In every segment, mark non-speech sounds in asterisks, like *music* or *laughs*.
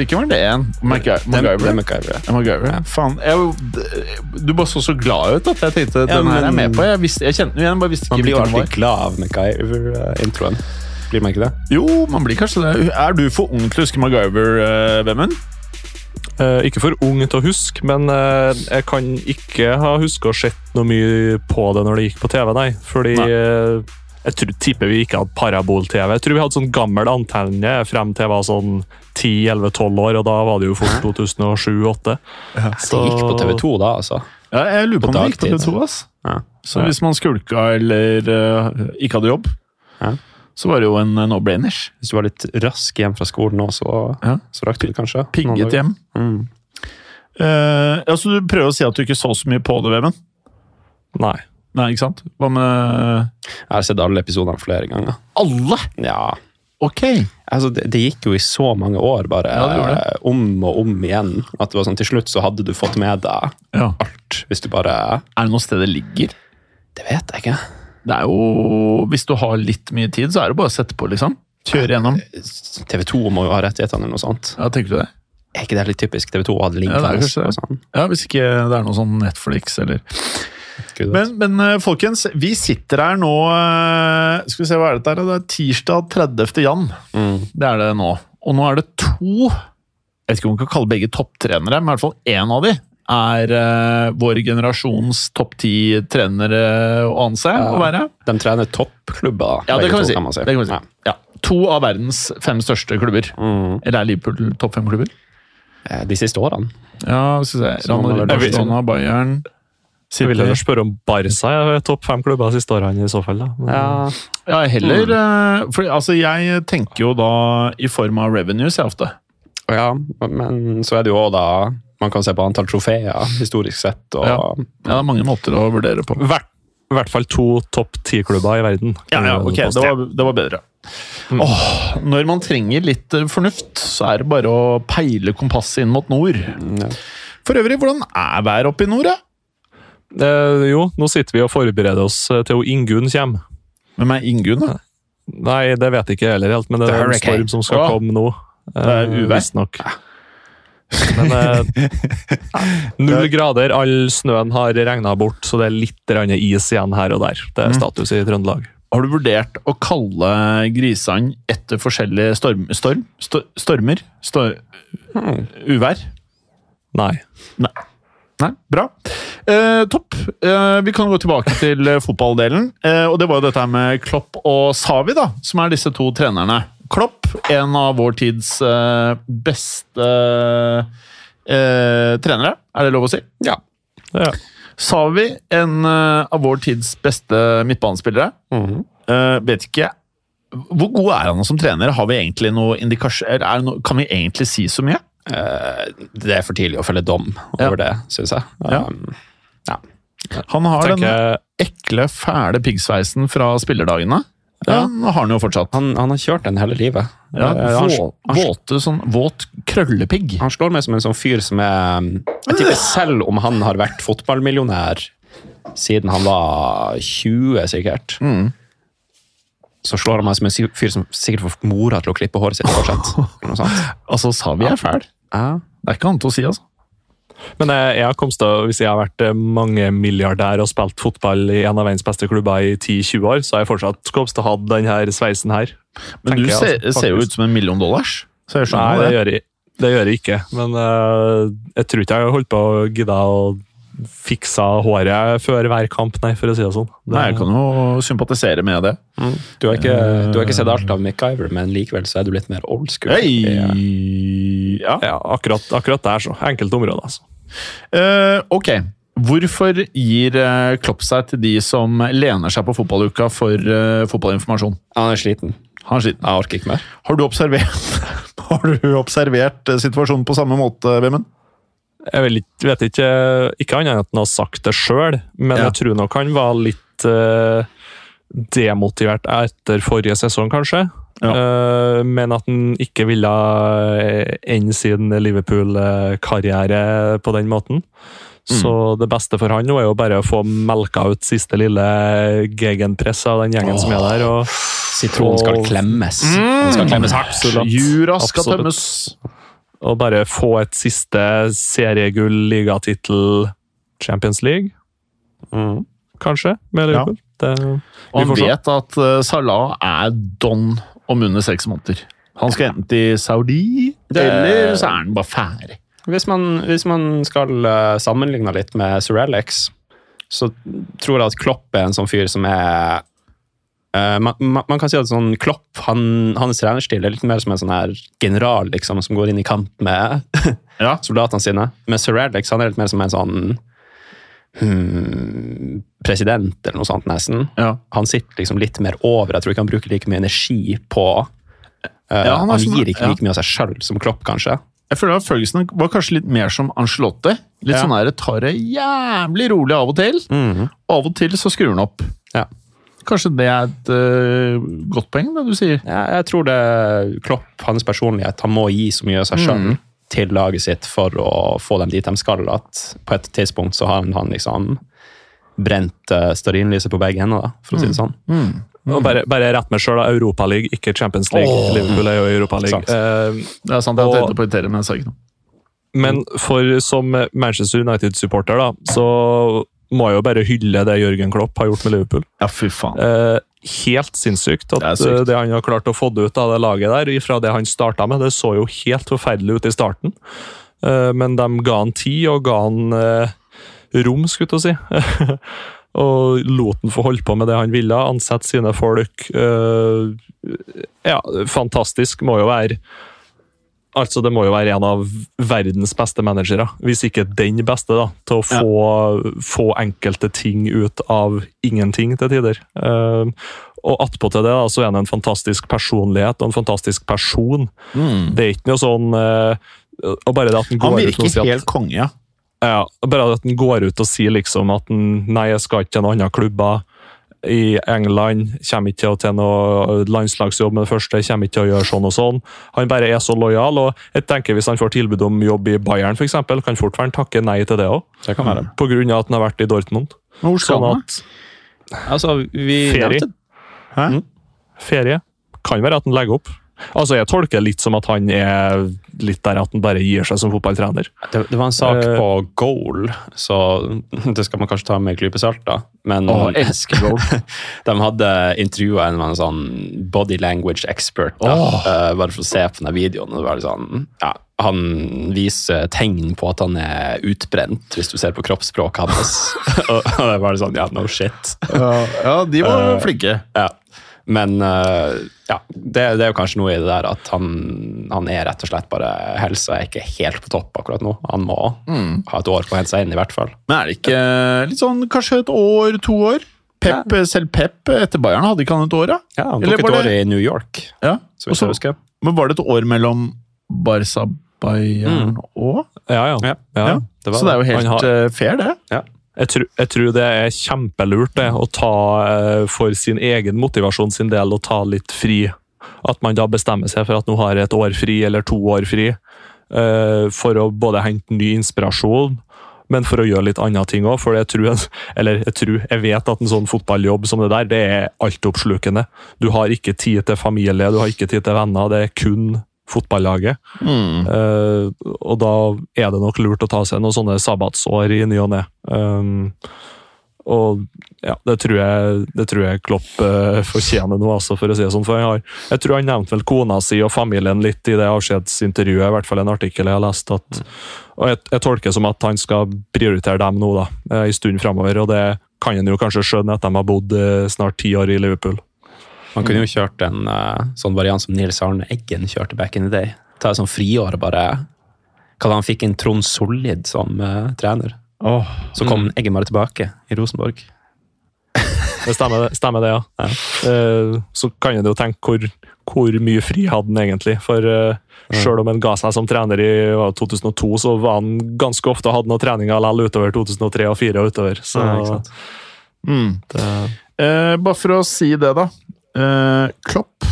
ikke var det en MacGy- MacGyver. MacGyver. Ja, MacGyver. Faen. Jeg, du bare så så glad ut at jeg tenkte den her er med på. Jeg, visste, jeg kjente den igjen, bare visste Man blir jo alltid glad av MacGyver-introen. Blir man ikke det? Jo, man blir kanskje det. Er du for ung til å huske MacGyver, eh, Vemund? Eh, ikke for ung til å huske, men eh, jeg kan ikke ha huska å sett noe mye på det når det gikk på TV, nei. Fordi Nei. eh, jeg tror, tipper vi ikke hadde parabol-TV. Jeg tror vi hadde sånn gammel antenne frem til jeg var sånn 10-11-12 år, og da var det jo fort 2007-2008. Så Det gikk på TV2 da, altså. Ja, jeg lurer på På om det gikk på. TV2. Altså. Ja. Så hvis man skulka eller uh, ikke hadde jobb, Ja. Så var det jo en no-brainers. Hvis du var litt rask hjem fra skolen nå, så, Ja. så rakk du det kanskje. Pigget hjem. Mm. Uh, ja, så du prøver å si at du ikke så så mye på det, Vemund? Nei. Nei, ikke sant? Hva med Jeg har sett alle episodene flere ganger. alle? Ja, Ok. altså det, det gikk jo i så mange år, bare Ja, det det. eh, om og om igjen. At det var sånn, Til slutt så hadde du fått med deg Ja. alt. Hvis du bare Er det noe sted det ligger? Det vet jeg ikke. Det er jo, Hvis du har litt mye tid, så er det bare å sette på, liksom. Kjøre gjennom. TV2 må jo ha rettighetene eller noe sånt. Ja, tenker du det? Er ikke det litt typisk TV2 å ha link Ja, det og sånn? Ja, Hvis ikke det er noe sånn Netflix eller Men, men eh, folkens, vi sitter her nå eh, Skal vi se, hva er dette her? Det er tirsdag 30. jan. Mm. Det er det nå. Og nå er det to Jeg vet ikke om vi kan kalle begge topptrenere, men i hvert fall én av de er uh, vår generasjons topp ti trenere å anse å være. De trener toppklubber, Ja, det kan vi to, si. man si. Det kan vi si. Ja. Ja. To av verdens fem største klubber. Mm. Eller er Liverpool topp fem klubber? Eh, De siste årene. Ja, skal vi se. Så Real Barcelona, Bayern Jeg vil heller spørre om Barca er topp fem klubber de siste årene, i så fall. da. Ja. Ja, heller eh, For altså, jeg tenker jo da i form av revenues, jeg ofte. ja, men så er det jo da Man kan se på antall trofeer, historisk sett. Og, Ja. Ja, det er mange måter å vurdere på. Hvert, I hvert fall to topp ti-klubber i verden. Ja, ja, ok, det var, det var bedre. Mm. Åh, når man trenger litt eh, fornuft, så er det bare å peile kompasset inn mot nord. Ja. For øvrig, hvordan er været oppe i nord? da? Eh, jo, nå sitter vi og forbereder oss eh, til å Ingunn kommer. Hvem er Ingunn, da? Nei, det vet jeg ikke heller helt, men det er en storm som skal oh. komme nå. Det er eh, uvær. Visstnok. Men eh, *laughs* null grader, all snøen har regna bort, så det er litt is igjen her og der. Det er Mm. status i Trøndelag. Har du vurdert å kalle grisene etter forskjellige storm, storm, sto- stormer? Stor, uvær? Nei. Nei, bra. Eh, topp. Eh, vi kan gå tilbake til eh, fotballdelen. Eh, og det var jo dette med Klopp og Savi, da, som er disse to trenerne. Klopp, en av vår tids eh, beste eh, trenere, er det lov å si? Ja. Ja. Savi, en eh, av vår tids beste midtbanespillere. Mhm. Eh, vet ikke Hvor god er han som trener? Har vi egentlig noe indikasjon No, Kan vi egentlig si så mye? Eh, Det er for tidlig å felle dom Ja. over det, syns jeg. Ja. Um, Han har den ekle, fæle piggsveisen fra spillerdagene. Ja, Ja. Har han jo fortsatt. han, han har kjørt den hele livet. Ja, Eh, han- vå, våte, sånn, våt, krøllepigg. Han slår meg som en sånn fyr som er Jeg tipper selv om han har vært fotballmillionær siden han var 20, sikkert, så slår han meg som en fyr som sikkert får mora til å klippe håret sitt fortsatt. *laughs* så sa vi Altså, Savi er fæl. Ja. Det er ikke annet å si, altså. Men jeg, har kommet til, hvis jeg har vært mangemilliardær mange milliardær og spilt fotball i en av verdens beste klubber i 10-20 år, så har jeg fortsatt kommet til å ha denne sveisen her. Men du ser, altså, ser jo ut som en million dollars. Så jeg Nei, det det. gjør jeg, det gjør jeg ikke. Men uh, jeg tror ikke jeg har holdt på å gidde å fikse håret før hver kamp, nei, for å si det sånn. Det, Nei, jeg kan jo sympatisere med det. Du, har ikke, du har ikke sett alt av MacGyver, men likevel så er du litt mer old school. Hey, Ja. Ja, akkurat, akkurat der, så. Enkelte områder, altså. Uh, ok. Hvorfor gir eh, Klopp seg til de som lener seg på fotballuka for uh, fotballinformasjon? Han er sliten. Han er sliten. Jeg orker ikke mer. Har du observert, *laughs* har du observert situasjonen på samme måte, Vemund? Jeg vet ikke- vet ikke Ikke annet enn at han har sagt det sjøl, men Ja. jeg tror nok han var litt uh, demotivert etter forrige sesong, kanskje. Ja. Uh, men at han ikke ville eh, ende sin Liverpool-karriere på den måten. Så det beste for han nå er jo bare å få melka ut siste lille gegenpress av den gjengen som er der. og Sitronen skal klemmes. klemmes. Den skal klemmes hardt. Jura skal Absolutt. tømmes. Og bare få et siste seriegull, ligatittel, Champions League, Mm. kanskje, med Liverpool. Det, Og vi han vet at eh, Salah er don om under seks måneder. Han skal enten til Saudi, Det- eller så er han bare ferdig. Hvis man, hvis man skal uh, sammenligne litt med Sir Alex, så tror jeg at Klopp er en sånn fyr som er eh, man, man, kan si at sånn Klopp, han, hans trenerstil er litt mer som en sånn her general liksom, som går inn i kamp med *laughs* Ja. soldatene sine. Men Sir Alex han er litt mer som en sånn hmm, president eller noe sånt, nesten. Ja. Han sitter liksom litt mer over. Jeg tror ikke han bruker like mye energi på uh, Ja, han han, gir ikke like mye av seg sjøl som Klopp, kanskje. Jeg føler at Ferguson var kanskje litt mer som Angelotte. Litt sånn her, tar det jævlig rolig av og til. Og av og til så skrur han opp. Ja. Kanskje det er et uh, godt poeng, det du sier. Ja, jeg tror det Klopp, hans personlighet, han må gi så mye av seg sjøl til laget sitt for å få dem dit de skal, at på et tidspunkt så har han, han liksom brent uh, stearinlyset på begge ender, for å si det sånn. Og bare, bare rett meg sjøl, Europaliga, ikke Champions League. Oh. Liverpool er jo Europaliga. Sant. Eh, Det er sant, jeg tenkte på irritere, men jeg sa ikke noe. men for som Manchester United-supporter, da, så må jo bare hylle det Jørgen Klopp har gjort med Liverpool. Ja, fy faen. Eh, helt sinnssykt at Det eh, det han har klart å få det ut av det laget der, fra det han starta med. Det så jo helt forferdelig ut i starten, Eh, men de ga han tid og ga han eh, rom, skulle jeg si. *laughs* og lot han få holde på med det han ville, ansette sine folk. Eh, ja, fantastisk må jo være Altså, Det må jo være en av verdens beste managere, hvis ikke den beste, da, til å få, få enkelte ting ut av ingenting til tider. Uh, og attpåtil det, da, så er han en fantastisk personlighet og en fantastisk person. Det er ikke noe sånn uh, og bare det at han Han går ut og sier at helt konge, ja. ja, bare at han går ut og sier liksom at han, nei, jeg skal ikke til noen andre klubber i England, kommer ikke til noe landslagsjobb med det første, kommer ikke til å gjøre sånn og sånn. Han bare er så lojal, og jeg tenker hvis han får tilbud om jobb i Bayern, for eksempel, kan fort være han takke nei til det òg, Det kan være. på grunn av at han har vært i Dortmund. Men Hvor skal Sånn at Altså, vi Ferie. Hæ? ferie kan være at han legger opp. Altså, Jeg tolker det litt som at han er litt der at han bare gir seg som fotballtrener. Det, det var en sak uh, på Goal, så *laughs* det skal man kanskje ta med en klype salt, da. Men Å, elsker goal. *laughs* de hadde intervjua en, med en sånn body language expert, da, eh, bare for å se på den videoen. og det var sånn, ja, Han viser tegn på at han er utbrent, hvis du ser på kroppsspråket hans. *laughs* og det var sånn, ja, no shit. Ja, ja, de var uh, flinke. Ja. Men eh, ja, det, det er jo kanskje noe i det der at han, han er rett og slett bare Helsa er ikke helt på topp akkurat nå. Han må ha et år på å hente seg inn, i hvert fall. Men er det ikke litt sånn kanskje et år, to år? Pep, Selv Pep etter Bayern hadde ikke han et år, da? Ja, Han Eller tok et år det- i New York, Ja. så vidt jeg husker. Men var det et år mellom Barca, Bayern og Ja, ja. Ja. ja. Ja. det Så det er jo helt har- eh, fair, det. Ja. Jeg tror, jeg tror det er kjempelurt det, å ta eh, for sin egen motivasjon sin del å ta litt fri. At man da bestemmer seg for at nå har jeg et år fri eller to år fri. eh, for å både hente ny inspirasjon, men for å gjøre litt andre ting òg. For jeg tror, *laughs* eller jeg tror, jeg vet at en sånn fotballjobb som det der, det er altoppslukende. Du har ikke tid til familie, du har ikke tid til venner. Det er kun fotballaget. Eh, og da er det nok lurt å ta seg noen sånne sabbatsår i ny og ne. Um, og ja, det tror jeg, det tror jeg Klopp uh, fortjener nå, altså, for å si det sånn. For jeg, har, jeg tror han nevnte vel kona si og familien litt i det avskjedsintervjuet, i hvert fall en artikkel jeg har lest. At, og jeg, jeg tolker som at han skal prioritere dem nå, da, eh, en stund framover. Og det kan en jo kanskje skjønne at de har bodd snart ti år i Liverpool. Man kunne jo kjørt en uh, sånn variant som Nils Arne Eggen kjørte back in the day. Ta et sånn friår og bare Hva da han fikk inn Trond Solid som uh, trener. Så kom Eggen bare tilbake i Rosenborg. Det stemmer, det, stemmer det, ja. Eh, så kan en jo tenke hvor, hvor mye fri hadde han egentlig. For uh, selv om han ga seg som trener i uh, 2002, så var han ganske ofte hadde noen treninger likevel utover 2003 og 2004 og utover. Så Ja, ikke sant. Mm. det, Eh, bare for å si det, da. Eh, Klopp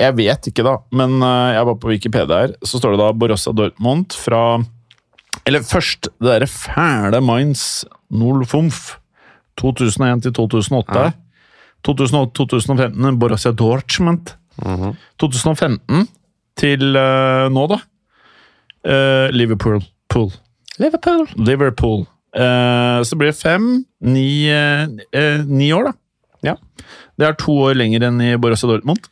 Jeg vet ikke, da, men uh, jeg var på Wikipedia her. Så står det da Borussia Dortmund fra Eller først det derre fæle Mainz 05. 2001 til 2008. 2008-2015 Borussia Dortmund. 2015 til uh, nå, da. Liverpool. Pool. Liverpool! Liverpool. Så blir det fem, ni, ni år, da. Ja. Det er to år lenger enn i Borussia Dortmund.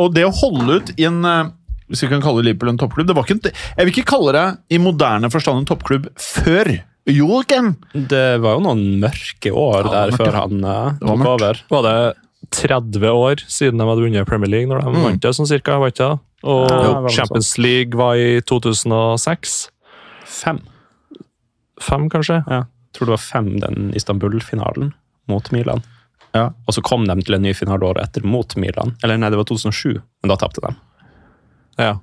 Og det å holde ut i en eh, Hvis vi kan kalle Liverpool en toppklubb det var ikke en, Jeg vil ikke kalle det i moderne forstand en toppklubb før Joakim. Det var jo noen mørke år Ja, der før han uh, tok mørkt. over. var det 30 år siden de hadde vunnet Premier League, når de Mm. vant det, sånn cirka? var ikke det? Og Ja, det var noe Champions League var i 2006? Fem. Fem, kanskje? Ja. Tror det var fem den Istanbul-finalen mot Milan. Ja. Og så kom de til en ny finale året etter mot Milan. Eller nei, det var 2007, men da tapte de. Ja.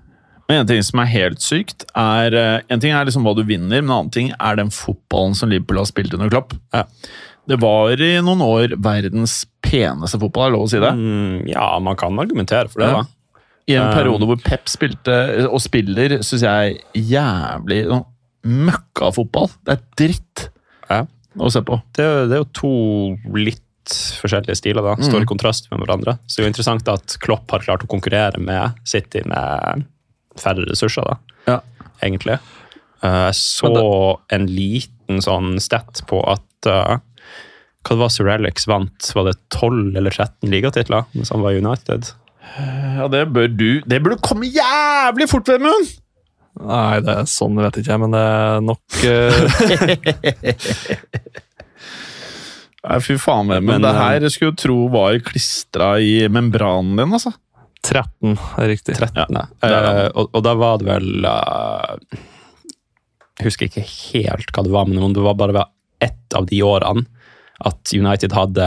Men en ting som er helt sykt, er eh, En ting er liksom hva du vinner, men en annen ting er den fotballen som Liverpool har spilt under Klopp. Ja. Det var i noen år verdens peneste fotball, er det lov å si det? Mm, ja, man kan argumentere for det, Ja. da. I en Um, periode hvor Pep spilte og spiller, syns jeg jævlig sånn møkkafotball. Det er dritt Ja. å se på. Det, det er jo to litt forskjellige stiler, da. Står i kontrast med hverandre. Så det er jo interessant at Klopp har klart å konkurrere med City med færre ressurser, da. Ja. Egentlig. Eh, Jeg så en liten sånn stat på at uh, hva det var Sir Alex vant, var det 12 eller 13 ligatitler mens han var United? Ja, det bør du Det burde komme jævlig fort, Vemund! Nei, det er sånn vet ikke jeg, men det er nok eh, *laughs* *laughs* Nei, fy faen, men, Men, Det her skulle du tro var klistra i membranen din, altså. 13 er riktig. 13. Ja. Eh, og, og da var det vel uh, Jeg husker ikke helt hva det var, men om det var bare ett av de årene at United hadde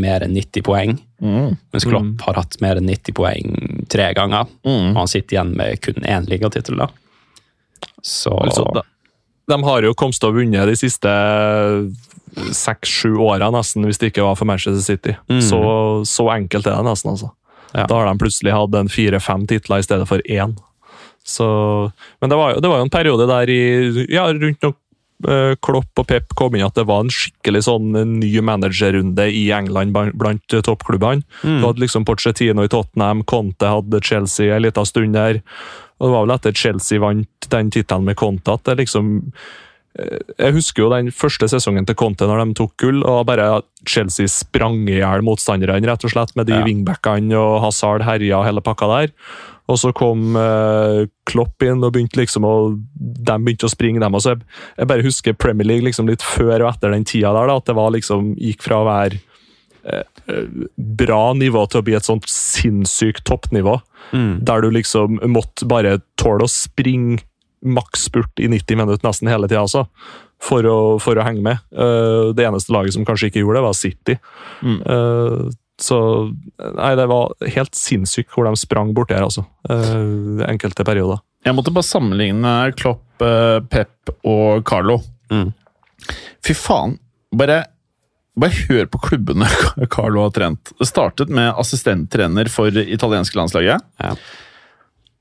mer enn 90 poeng, mens Klopp har hatt mer enn 90 poeng tre ganger. Mm. Og han sitter igjen med kun én ligatittel, da. Så, Altså, de, de har jo kommet til å vunne de siste seks-sju åra, nesten, hvis det ikke var for Manchester City. Mm. Så, så enkelt er det nesten, altså. Ja. Da har de plutselig hatt en fire-fem titler i stedet for én. Så, men det var, jo, det var jo en periode der i ja, rundt når eh, Klopp og Pep kom inn, at det var en skikkelig sånn ny managerrunde i England blant, toppklubbene. Mm. Du hadde liksom Porcetino i Tottenham, Conte hadde Chelsea en liten stund der. Og det var vel etter Chelsea vant den tittelen med Conte at det liksom eh, Jeg husker jo den første sesongen til Conte når de tok gull, og bare Chelsea sprang i hjel motstanderne, rett og slett, med de Ja. wingbackene og Hazard herja og hele pakka der. Og så kom eh, Klopp inn og begynte liksom å de begynte å springe, dem. Og så jeg, jeg bare husker Premier League liksom litt før og etter den tida der, da, at det var liksom, gikk fra å være eh, bra nivå til å bli et sånt sinnssykt toppnivå. Mm. Der du liksom måtte bare tåle å springe maksspurt i 90 minutter nesten hele tida, altså. For å, for å henge med. Eh, det eneste laget som kanskje ikke gjorde det, var City. Eh, så Nei, det var helt sinnssykt hvor de sprang borti her, altså. Uh, enkelte perioder. Jeg måtte bare sammenligne Klopp, eh, Pep og Carlo. Mm. Fy faen. Bare, bare hør på klubbene *laughs* Carlo har trent. Det startet med assistenttrener for italienske landslaget. Ja.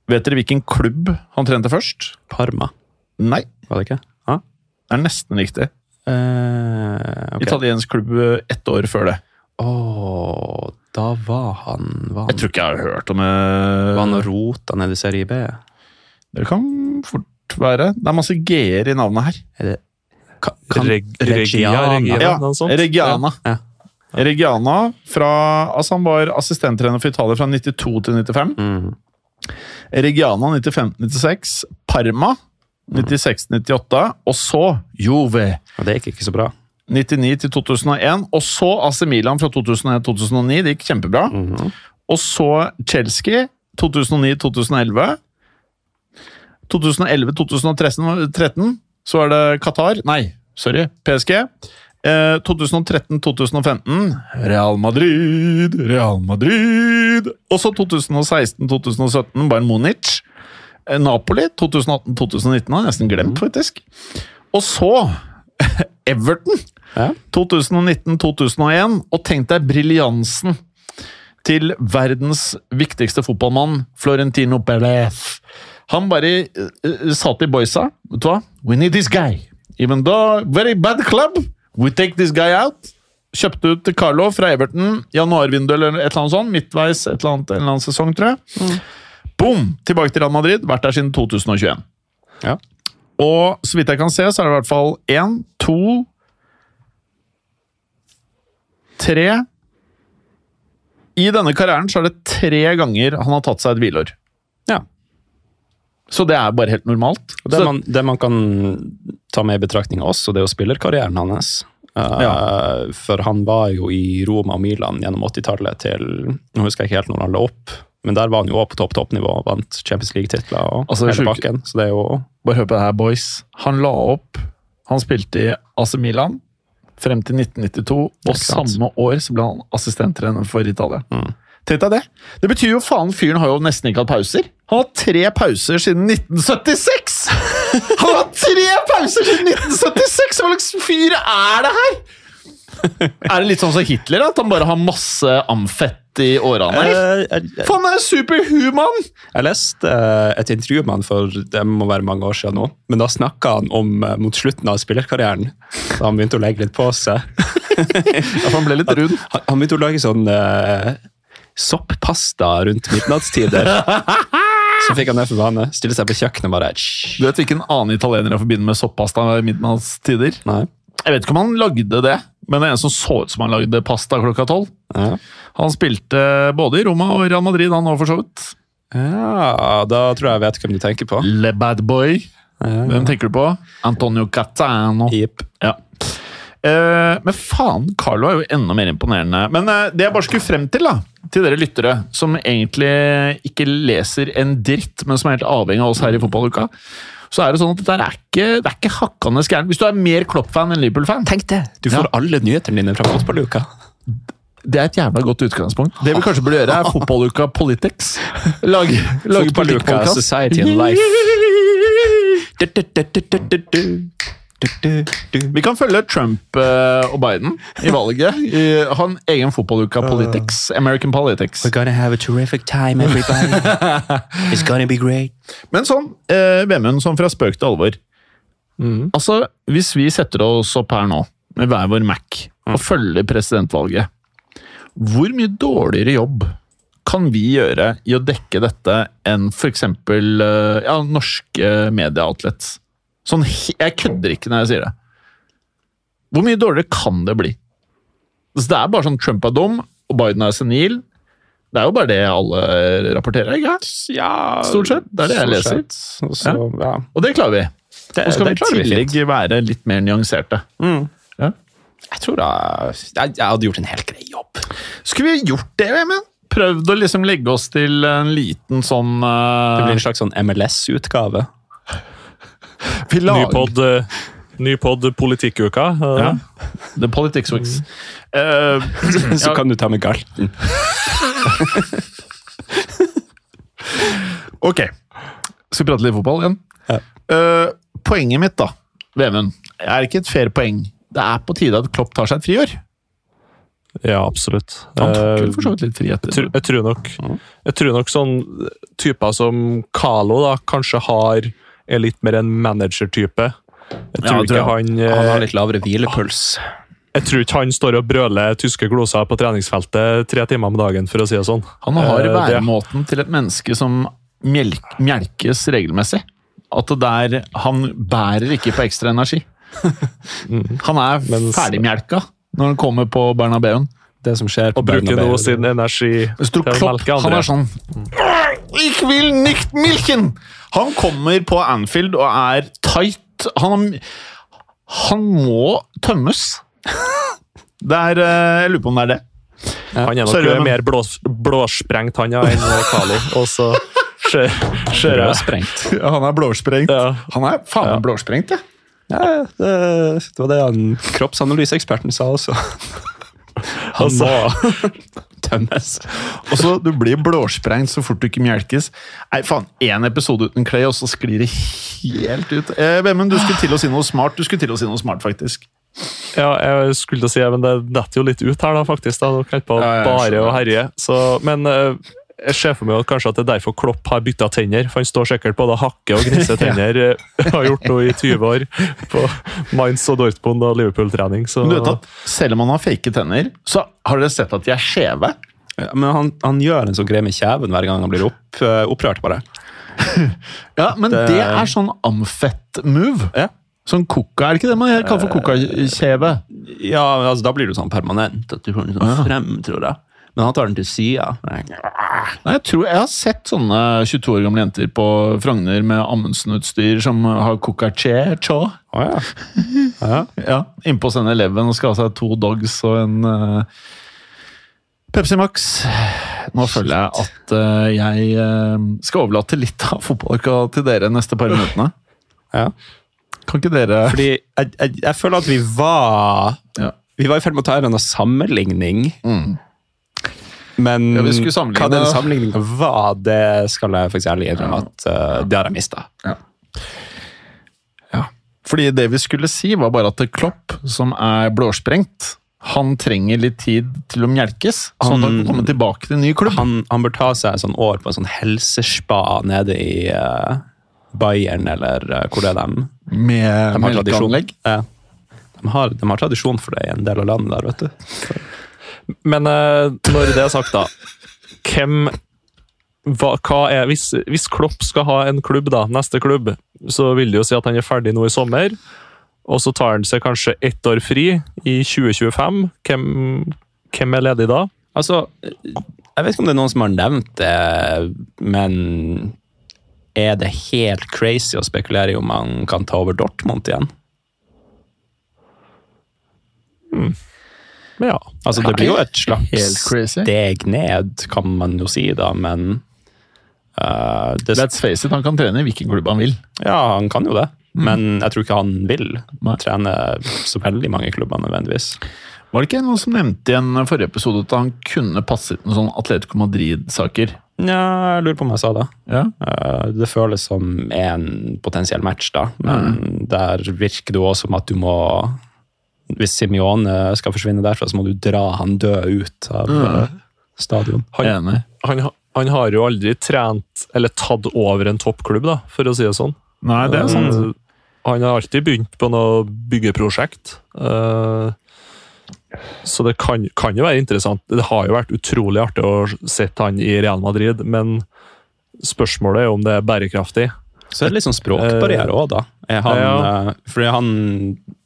Vet dere hvilken klubb han trente først? Parma, Nei, var det ikke? Ja. det er nesten riktig. Eh, okay. Italiensk klubb ett år før det. Åh, da var han Var han, Jeg tror ikke jeg har hørt om eh, var han og rota nede i Serie B? Det kan fort være. Det er masse g-er i navnet her. Er det kan, kan, Reg, Regia, Regia, Ja, Regiana. Ja. Ja. Regiana fra Altså, han var assistenttrener for Italia fra 92 til 95. Mm. Regiana 95-96. Parma 96-98. Og så Juve Og det gikk ikke så bra. 99 til 2001. Og så AC Milan fra 2001-2009. Det gikk kjempebra. Mhm. Og så Chelsea 2009-2011. 2011-2013 så er det Qatar Nei, sorry, PSG. Eh, 2013-2015 Real Madrid, Real Madrid. Og så 2016-2017 Bayern Munich. Eh, Napoli 2018-2019 har jeg nesten glemt, faktisk. Og så *laughs* Everton Ja. 2019-2001. Og tenk deg briljansen til verdens viktigste fotballmann, Florentino Perez. Han bare uh, sa til boysa Vet du hva? We need this guy. Even though very bad club, we take this guy out. Kjøpte ut Carlo fra Everton, januarvindu eller et eller annet sånt. Midtveis et eller annet, en eller annen sesong, tror jeg. Boom! Tilbake til Real Madrid. Vært der siden 2021. Ja. Og så vidt jeg kan se, så er det i hvert fall én, to Tre I denne karrieren så er det tre ganger han har tatt seg et hvileår. ja. Så det er bare helt normalt. Det, man, det man kan ta med i betraktning også, det er jo spillerkarrieren hans. Eh, For han var jo i Roma og Milan gjennom 80-tallet til Nå husker jeg ikke helt når han la opp, men der var han jo også på topp toppnivå. Vant Champions League-titler og Altså, hele bakken. Så det er jo Bare hør på det her, boys. Han la opp Han spilte i AC Milan frem til 1992, og samme år så ble han assistenttrener for Italia. Mm. Tenk deg det! Det betyr jo faen fyren har jo nesten ikke hatt pauser. Han har tre pauser siden 1976! Han har tre pauser siden 1976! Hva slags fyr er det her?! Er det litt sånn som Hitler, at han bare har masse amfett i årene? Faen, han er superhuman! jeg leste et intervju med han for det må være mange år siden nå, men da snakka han om mot slutten av spillerkarrieren, da han begynte å legge litt på seg. *laughs* Ja, han ble litt rund. Han, han begynte å lage sånn soppasta rundt midnattstider. *laughs* Så fikk han det for vane. Stille seg på kjøkkenet og bare Du vet hvilken annen italiener jeg forbinder med soppasta i midnattstider? Nei. Jeg vet ikke om han lagde det, men det er en som så ut som han lagde pasta klokka tolv. Ja. Han spilte både i Roma og Real Madrid, han òg, for så vidt. ja, da tror jeg jeg vet hvem du tenker på. Le Bad Boy. Ja. Hvem tenker du på? Antonio Catano. Yep. Ja. Eh, men faen, Carlo er jo enda mer imponerende. Men eh, det jeg bare skulle frem til, da, til dere lyttere, som egentlig ikke leser en dritt, men som er helt avhengig av oss her i fotballuka, så er det sånn at dette er ikke, det er ikke hakkende gærent. Hvis du er mer Klopp-fan enn Liverpool-fan, Tenk det! Du får alle nyhetene dine fra fotballuka. det er et jævla godt utgangspunkt. Det vi kanskje burde gjøre, er Fotballuka Politics. Lage, lage Fotballuka. Society and Life. *laughs* Du, du, du, Vi kan følge Trump eh, og Biden i valget. I, ha en egen Fotballuka Politics. American Politics. We're gonna have a terrific time, everybody. *laughs* It's gonna be great. Men sånn, eh, Vemund, sånn fra spøk til alvor. Altså, Hvis vi setter oss opp her nå med hver vår Mac og følger presidentvalget, hvor mye dårligere jobb kan vi gjøre i å dekke dette enn f.eks. Uh, ja, norske medieoutlets? Sånn, jeg kødder ikke når jeg sier det. Hvor mye dårligere kan det bli? Så det er bare sånn Trump er dum, og Biden er senil. Det er jo bare det alle rapporterer, ikke? Ja, Stort sett. Det er det jeg leser. Også, Og ja. Og det klarer vi. Det, Og skal vi det i tillegg være litt mer nyanserte. Ja. Jeg tror da jeg, jeg hadde gjort en helt grei jobb. Skulle vi gjort det, Vemund? Prøvd å liksom legge oss til en liten sånn Det uh, blir en slags sånn MLS-utgave. Vi Ny pod, eh, ny pod Politikkuka. eh, Ja. The Politics Weeks. Uh, Så kan du ta med galten. *laughs* ok. Skal vi prate litt fotball igjen? Ja. Uh, poenget mitt, da, Vemund, er ikke et fair poeng. Det er på tide at Klopp tar seg et friår. Ja, absolutt. Han tok Eh, vel for så vidt litt frihet. Jeg tror, jeg tror nok Jeg tror nok sånn typer som Carlo da, kanskje har er litt mer en manager-type. Jeg Ja, tror tror ikke han, eh, Han har litt lavere hvilepuls. Jeg tror ikke han står og brøler tyske gloser på treningsfeltet tre timer om dagen, for å si det sånn. Han har Eh, væremåten til et menneske som melk, melkes regelmessig. At det der, Han bærer ikke på ekstra energi. *laughs* Han er Mens- ferdigmelka når han kommer på Bernabeuen. Det som skjer på Og bruker nå sin energi til å melke andre. han er sånn Ich will nicht milchen! Han kommer på Anfield og er tight. Han, han må tømmes. Det er eh, Jeg lurer på om det er det. Han er nok Sorry, men- mer blås, blåsprengt han ja, enn Kali. Og så kjører jeg *laughs* Ja, han er blåsprengt. Ja. Han er faen meg blåsprengt, ja. Ja, det, det var det han kroppsanalyseeksperten sa også. *laughs* Han Altså- må *laughs* tømmes. Og så Du blir blåsprengt så fort du ikke melkes. Nei, faen, Én episode uten Clay, og så sklir det helt ut. Eh, du skulle til å si noe smart. Du skulle til å si noe smart, faktisk. Ja, jeg skulle til å si men det detter jo litt ut her, da, faktisk. da, Dere holder på Ja, bare å herje. Så, men eh, jeg ser for meg at kanskje at det er derfor Klopp har bytta tenner. For han står sikkert både og hakke og gnisser *laughs* tenner. ja. Har gjort noe i 20 år på Mainz og Dortmund og Liverpool-trening. Så du vet at Selv om han har fake tenner, så har dere sett at de er skjeve. Ja, men han, han gjør en sånn greie med kjeven hver gang han blir opp, eh, opprørt. bare. *laughs* Ja, Men det, Det- er sånn amfett-move. Ja. Sånn koka, er det ikke det man kaller for kokakjeve? Ja, altså, Da blir det sånn permanent. at du får den sånn frem, tror jeg. Men han tar den til sida. Nei, jeg tror jeg har sett sånne 22 år gamle jenter på Frogner med Amundsen-utstyr som har coca-che. cho. Å ja. ja. *laughs* Ja, Innpå sende eleven og skal ha seg to dogs og en uh, Pepsi Max. Nå føler jeg at uh, jeg uh, skal overlate litt av fotballuka til dere neste par minuttene. *laughs* ja. Kan ikke dere Fordi jeg, jeg, jeg føler at vi var Ja. Vi var i ferd med å ta en sammenligning. Mm. Men Ja, vi skulle sammenligne- hva den sammenligninga var, det skal jeg faktisk ærlig innrømme at uh, det har jeg mista. Ja. Fordi det vi skulle si, var bare at Klopp, som er blåsprengt, han trenger litt tid til å mjelkes, sånn at han kan komme tilbake til en ny klubb. Han, han bør ta seg et sånn år på en sånn helsespa nede i uh, Bayern, eller uh, hvor det er dem. Med De melkeanlegg. Ja. De, har, de har tradisjon for det i en del av landet der, vet du. Men eh, når det er sagt, da Hvem hva, hva er, hvis, hvis Klopp skal ha en klubb, da, neste klubb, så vil det jo si at han er ferdig nå i sommer. Og så tar han seg kanskje ett år fri i 2025. Hvem, hvem er ledig da? Altså, jeg vet ikke om det er noen som har nevnt det, men er det helt crazy å spekulere i om han kan ta over Dortmund igjen? Ja. Altså, det blir jo et slags steg ned, kan man jo si, da, men uh, det, Let's face it, han kan trene i hvilken klubb han vil. Ja, han kan jo det, men jeg tror ikke han vil Nei. trene så veldig mange klubber nødvendigvis. Var det ikke noen som nevnte i en forrige episode at han kunne passet noen sånn Atletico Madrid-saker? Ja, jeg lurer på om jeg sa det. Ja. Eh, Det føles som en potensiell match, da. Men der virker det òg som at du må Hvis Simione skal forsvinne derfra, så må du dra han død ut av mm. stadion. Han, han, han har jo aldri trent eller tatt over en toppklubb, da, for å si det sånn. Nei, det er sant. Eh, Han har alltid begynt på noe byggeprosjekt. Eh, Så det kan, kan jo være interessant. Det har jo vært utrolig artig å sette han i Real Madrid, men spørsmålet er om det er bærekraftig. Så er det litt sånn språkbarriere òg, da. Er han, Ja. eh, fordi han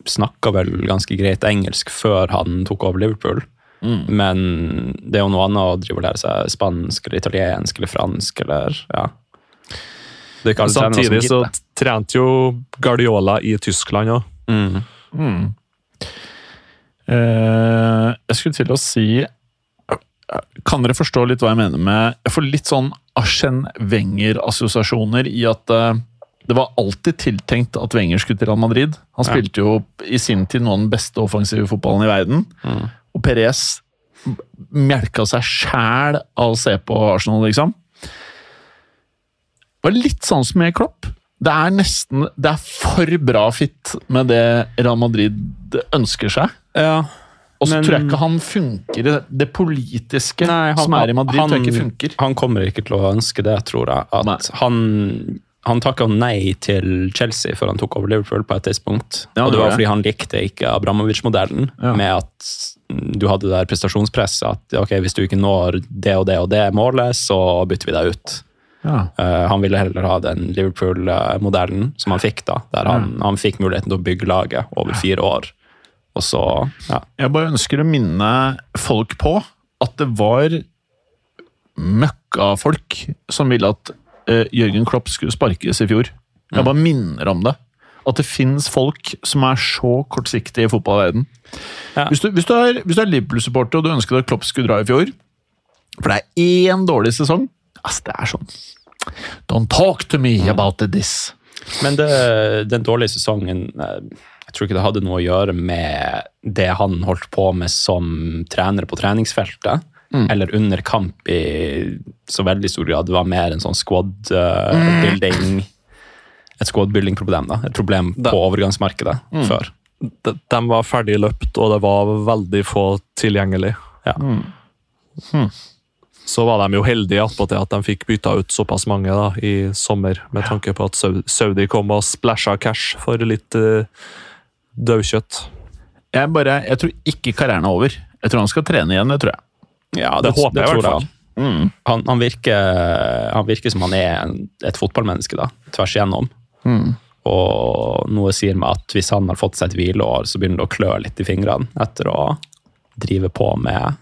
snakka vel ganske greit engelsk før han tok over Liverpool. Men det er jo noe annet å drive og lære seg spansk eller italiensk eller fransk eller ja. Samtidig så trente jo Guardiola i Tyskland òg. Mm. Eh, jeg skulle til å si Kan dere forstå litt hva jeg mener med Jeg får litt sånn Arsen Wenger-assosiasjoner i at eh, det var alltid tiltenkt at Wenger skulle til Real Madrid. Han spilte jo i sin tid noe av den beste offensive fotballen i verden. Og Perez melka seg sjæl av å se på Arsenal, liksom. Det var litt sånn som med Klopp. Det er nesten Det er for bra fit med det Real Madrid ønsker seg. Ja. Og så tror jeg ikke han funker i det, det politiske Nei, han- som er i Madrid. han- tror jeg ikke funker. Han kommer ikke til å ønske det, tror jeg. At Nei. han han takka nei til Chelsea før han tok over Liverpool på et tidspunkt. Ja, og det det var det. fordi han likte ikke Abramovic-modellen, Ja. med at du hadde det der prestasjonspresset. At ok, hvis du ikke når det og det og det målet, så bytter vi deg ut. Ja. Uh, han ville heller ha den Liverpool-modellen som han fikk, da. Der han, han fikk muligheten til å bygge laget over fire år. Og så ja. Jeg bare ønsker å minne folk på at det var møkkafolk som ville at eh, Jørgen Klopp skulle sparkes i fjor. Jeg bare minner om det. At det fins folk som er så kortsiktige i fotballverden. Ja. Hvis, du, hvis, du er, hvis du er Liverpool-supporter og du ønsket at Klopp skulle dra i fjor For det er én dårlig sesong altså Det er sånn Don't talk to me about this. Men det, den dårlige sesongen eh, Jeg tror ikke det hadde noe å gjøre med det han holdt på med som trener på treningsfeltet. Eller under kamp i så veldig stor grad. Det var mer en sånn squad uh, building Et squad building-problem. da. Et problem på overgangsmarkedet før. De, de var ferdig løpt, og det var veldig få tilgjengelig. Ja. Så var de jo heldige attpåtil at de fikk bytta ut såpass mange da, i sommer, med tanke på at Saudi kom og splæsja cash for litt uh, daukjøtt. Jeg, bare, jeg tror ikke karrieren er over. Jeg tror han skal trene igjen. det tror jeg. Ja, Det håper jeg i hvert fall. fall. Han, han, virker, han virker som han er et fotballmenneske, da, tvers igjennom. Og noe sier meg at hvis han har fått seg et hvileår, så begynner det å klø litt i fingrene etter å drive på med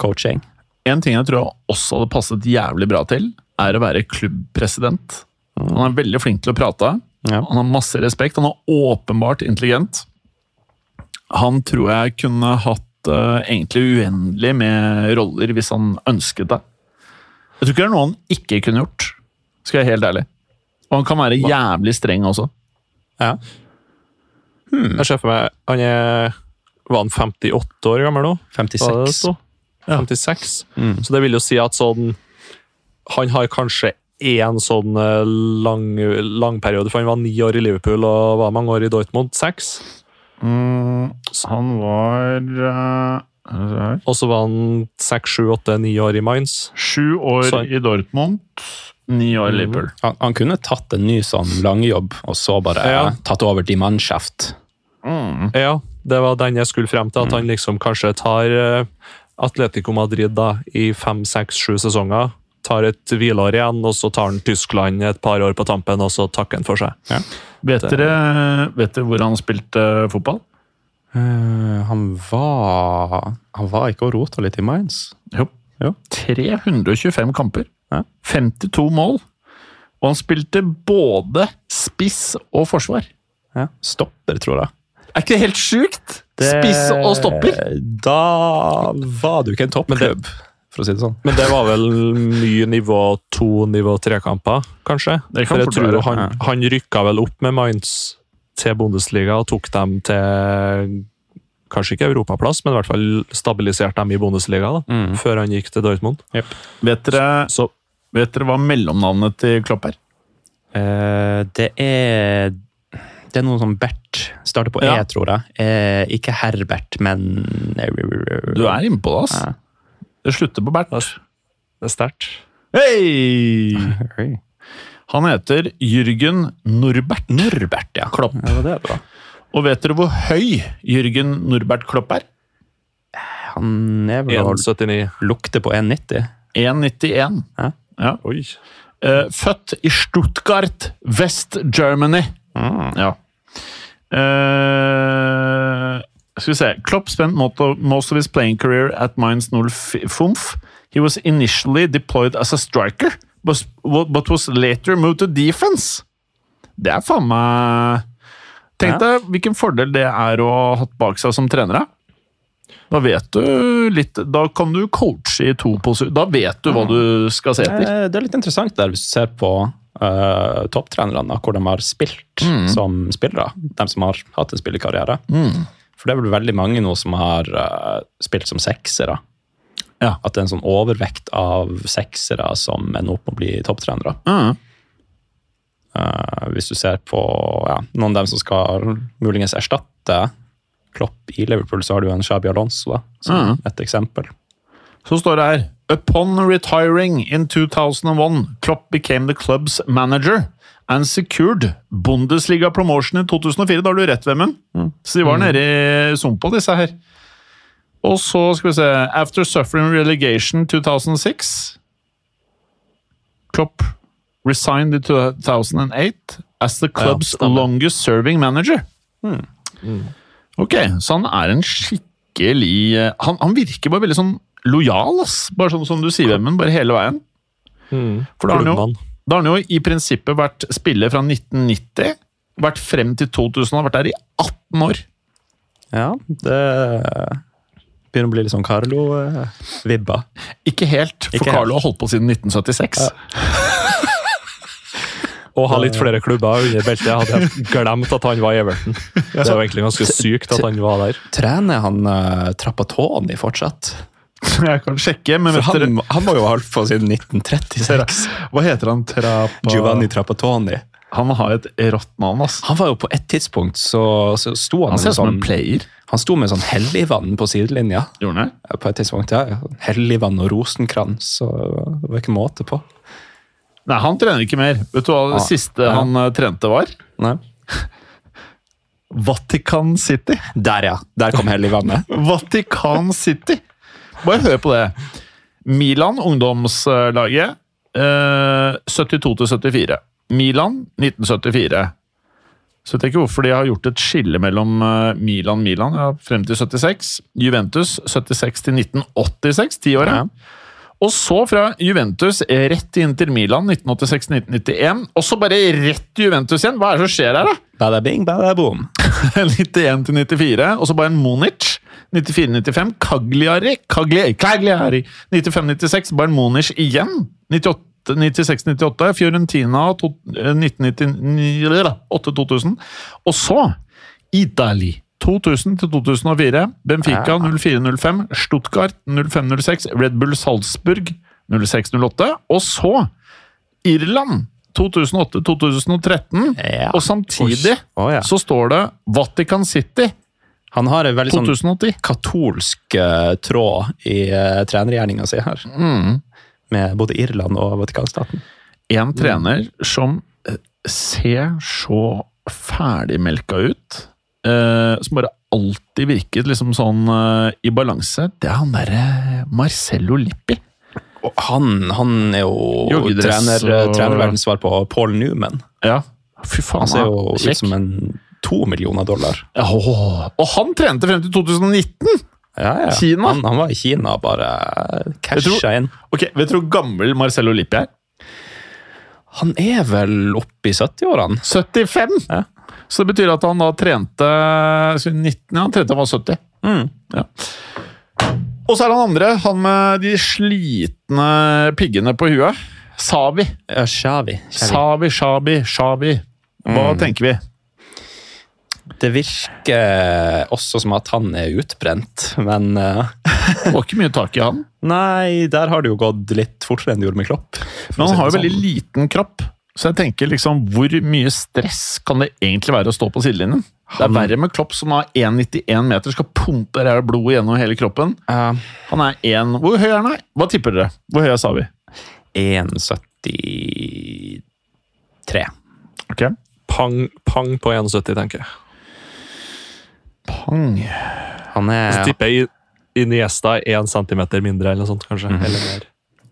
coaching. En ting jeg tror jeg også hadde passet jævlig bra til, er å være klubbpresident. Han er veldig flink til å prate. Ja. Han har masse respekt. Han er åpenbart intelligent. Han tror jeg kunne hatt eh, egentlig uendelig med roller hvis han ønsket det. Jeg tror ikke det er noe han ikke kunne gjort, skal jeg være helt ærlig. Og han kan være jævlig streng også. Ja. Jeg ser for meg Han er Var han 58 år gammel nå? Var det det 56. Mm. Så det vil jo si at sånn Han har kanskje én sånn eh, lang, lang periode, for han var ni år i Liverpool og var mange år i Dortmund. Seks. Mm, han var uh, Og så var han seks, sju, åtte, ni år i Mainz. Sju år Så- i Dortmund, ni år i Liverpool. Han, han kunne tatt en ny sånn langjobb, og så bare Ja. tatt over de Mm. Ja, det var den jeg skulle frem til. At han liksom kanskje tar eh, Atletico Madrid da, i fem, seks, sju sesonger. Tar et hvileår igjen, og så tar han Tyskland et par år på tampen, og så takker han for seg. Vet dere, vet dere hvor han spilte fotball? Uh, han var Han var ikke og rota litt i Mainz? Jo. Jo. 325 kamper. Ja. 52 mål. Og han spilte både spiss og forsvar. Ja. Stopper, tror jeg. Er ikke det helt sjukt? Spiss og stopper. Da var du ikke en toppklubb, for å si det sånn. Men det var vel mye nivå to, nivå tre-kamper, kanskje? Det kan For jeg tror han, ja. han rykka vel opp med Mainz til Bundesliga og tok dem til Kanskje ikke europaplass, men i hvert fall stabiliserte dem i Bundesliga da, Mm. før han gikk til Dortmund. Vet dere, Så vet dere hva mellomnavnet til Klopp er? Uh, det er Det er noe som Bert. Starter på Ja. E, tror jeg. Eh, ikke Herbert, men Du er innpå det, ass. Ja. Det slutter på Bert. det er sterkt. Hei! *laughs* Hey. Han heter Jørgen Norbert. Norbert, ja. Klopp. Ja, det er bra. Og vet dere hvor høy Jørgen Norbert Klopp er? Han er vel å 1,79. Lukter på 1,90. 1,91. Ja. Ja. Oi. Eh, født i Stuttgart, West Germany. Mm. Ja. Skal vi se. Klopp spent most of, his playing career at Mainz 05. He was initially deployed as a striker, but, but was later moved to defense. Det er faen meg Tenk deg hvilken fordel det er å ha hatt bak seg som trener. da. Vet du litt Da kan du coache i to posisjoner. Da vet du hva du skal se etter. Eh, Det er litt interessant der hvis du ser på uh, topptrenerne, hvor de har spilt som spillere. De som har hatt en spillekarriere. For det er vel veldig mange nå som har uh, spilt som seksere. Ja. At det er en sånn overvekt av seksere som ender opp med å bli topptrenere. Mm. Uh, hvis du ser på ja, noen av dem som skal muligens erstatte Klopp i Liverpool, så har du en Shabi Alonso, da, som mm. et eksempel. Så står det her Upon retiring in 2001, Klopp became the club's manager and secured Bundesliga promotion i 2004. Da har du rett, Vemund. Så de var nede i sumpa, disse her. Og så skal vi se After suffering relegation 2006 Klopp resigned in 2008 as the club's ja, longest serving manager. Ok, så han er en skikkelig eh, Han, han virker bare veldig sånn lojal, ass. Bare sånn som du sier, Vemund. Bare hele veien. For da har han jo. Da har han jo i prinsippet vært spiller fra 1990, vært frem til 2000, har vært der i 18 år. Ja, det begynner å bli litt sånn Carlo-vibba. Ikke helt, for Ikke helt. Carlo har holdt på siden 1976. Og ha litt flere klubber under beltet. Jeg hadde glemt at han var i Everton. Det er jo egentlig ganske sykt at han var der. Trener han uh, Trappatoni fortsatt? *laughs* Jeg kan sjekke, men vet dere han, han var jo holdt på siden 1936. Hva heter han? Trapa... Giovanni Trapatoni. Han har et rått navn, ass. Han var jo på et tidspunkt så, så sto han, Han ser ut som sånn, en player. Han sto med sånn helligvann på sidelinja. Gjorde han det? På et tidspunkt, ja. Helligvann og rosenkrans. Og det var ikke måte på. Nei, han trener ikke mer. Vet du hva det Ah, siste ja. han eh, trente var? Nei. *laughs* Vatican City. Der, ja. Der kom helligvannet. *laughs* Vatican City! Bare hør på det. Milan, ungdomslaget, eh, 72 til 74. Milan, 1974. Så vet jeg ikke hvorfor de har gjort et skille mellom eh, Milan Milan ja, frem til 76. Juventus 76 til 1986, tiåret. år. ja. Og så fra Juventus rett inn til Milan 1986-1991. Og så bare rett til Juventus igjen! Hva er det som skjer her, da? Bada bing, bada boom. *laughs* 91 til 94, og så bare en Monic. 94-95, Cagliari, Cagliari, Cagliari. 95-96, Bayern Munich igjen. 96-98, Fiorentina to- eh, 1999-2000. Og så Italy. 2000-2004, Benfica 04-05, Stuttgart 05-06, Red Bull Salzburg 06-08, og så Irland 2008-2013. Ja. Og samtidig oh, ja. så står det Vatican City Han har en veldig sånn katolsk uh, tråd i uh, trenergjerninga si her. Mm. Med både Irland og Vatikanstaten. En trener som eh, ser så ferdigmelka ut, Uh, som bare alltid virket liksom sånn uh, i balanse, det er han derre Marcello Lippi. Og han, han er jo Joggedress trener, og- trenerverdens svar på Paul Newman. Ja, fy faen. Han ser jo ut som en to millioner dollar. Oh. Og han trente frem til 2019! Ja, ja. Kina? Han, han var i Kina, bare casha inn. Ok, Vet du hvor gammel Marcello Lippi er? Han er vel oppe i 70-årene? 75! Ja. Så det betyr at han da trente så 19, ja, han trente han var 70. Mm. Ja. Og så er det han andre, han med de slitne piggene på huet. Savi. Ja, Shavi. Shavi, Shabi, Shabi. Hva Mm. tenker vi? Det virker også som at han er utbrent, men uh, *laughs* Det var ikke mye tak i han. Nei, der har det jo gått litt fortere enn det gjorde med Klopp. Men si han har jo sånn. veldig liten kropp. Så jeg tenker liksom, hvor mye stress kan det egentlig være å stå på sidelinjen? Det er verre med Klopp som har 1,91 meter, skal pumpe blodet gjennom hele kroppen. Uh, Han er 1 Hvor høy er han? er? Hva tipper dere? Hvor høy er Savi? 1,73. Ok. Pang, pang på 1,70, tenker jeg. Pang. Han Så er tipper jeg Iniesta én centimeter mindre, eller noe sånt, kanskje. Mm. Eller mer.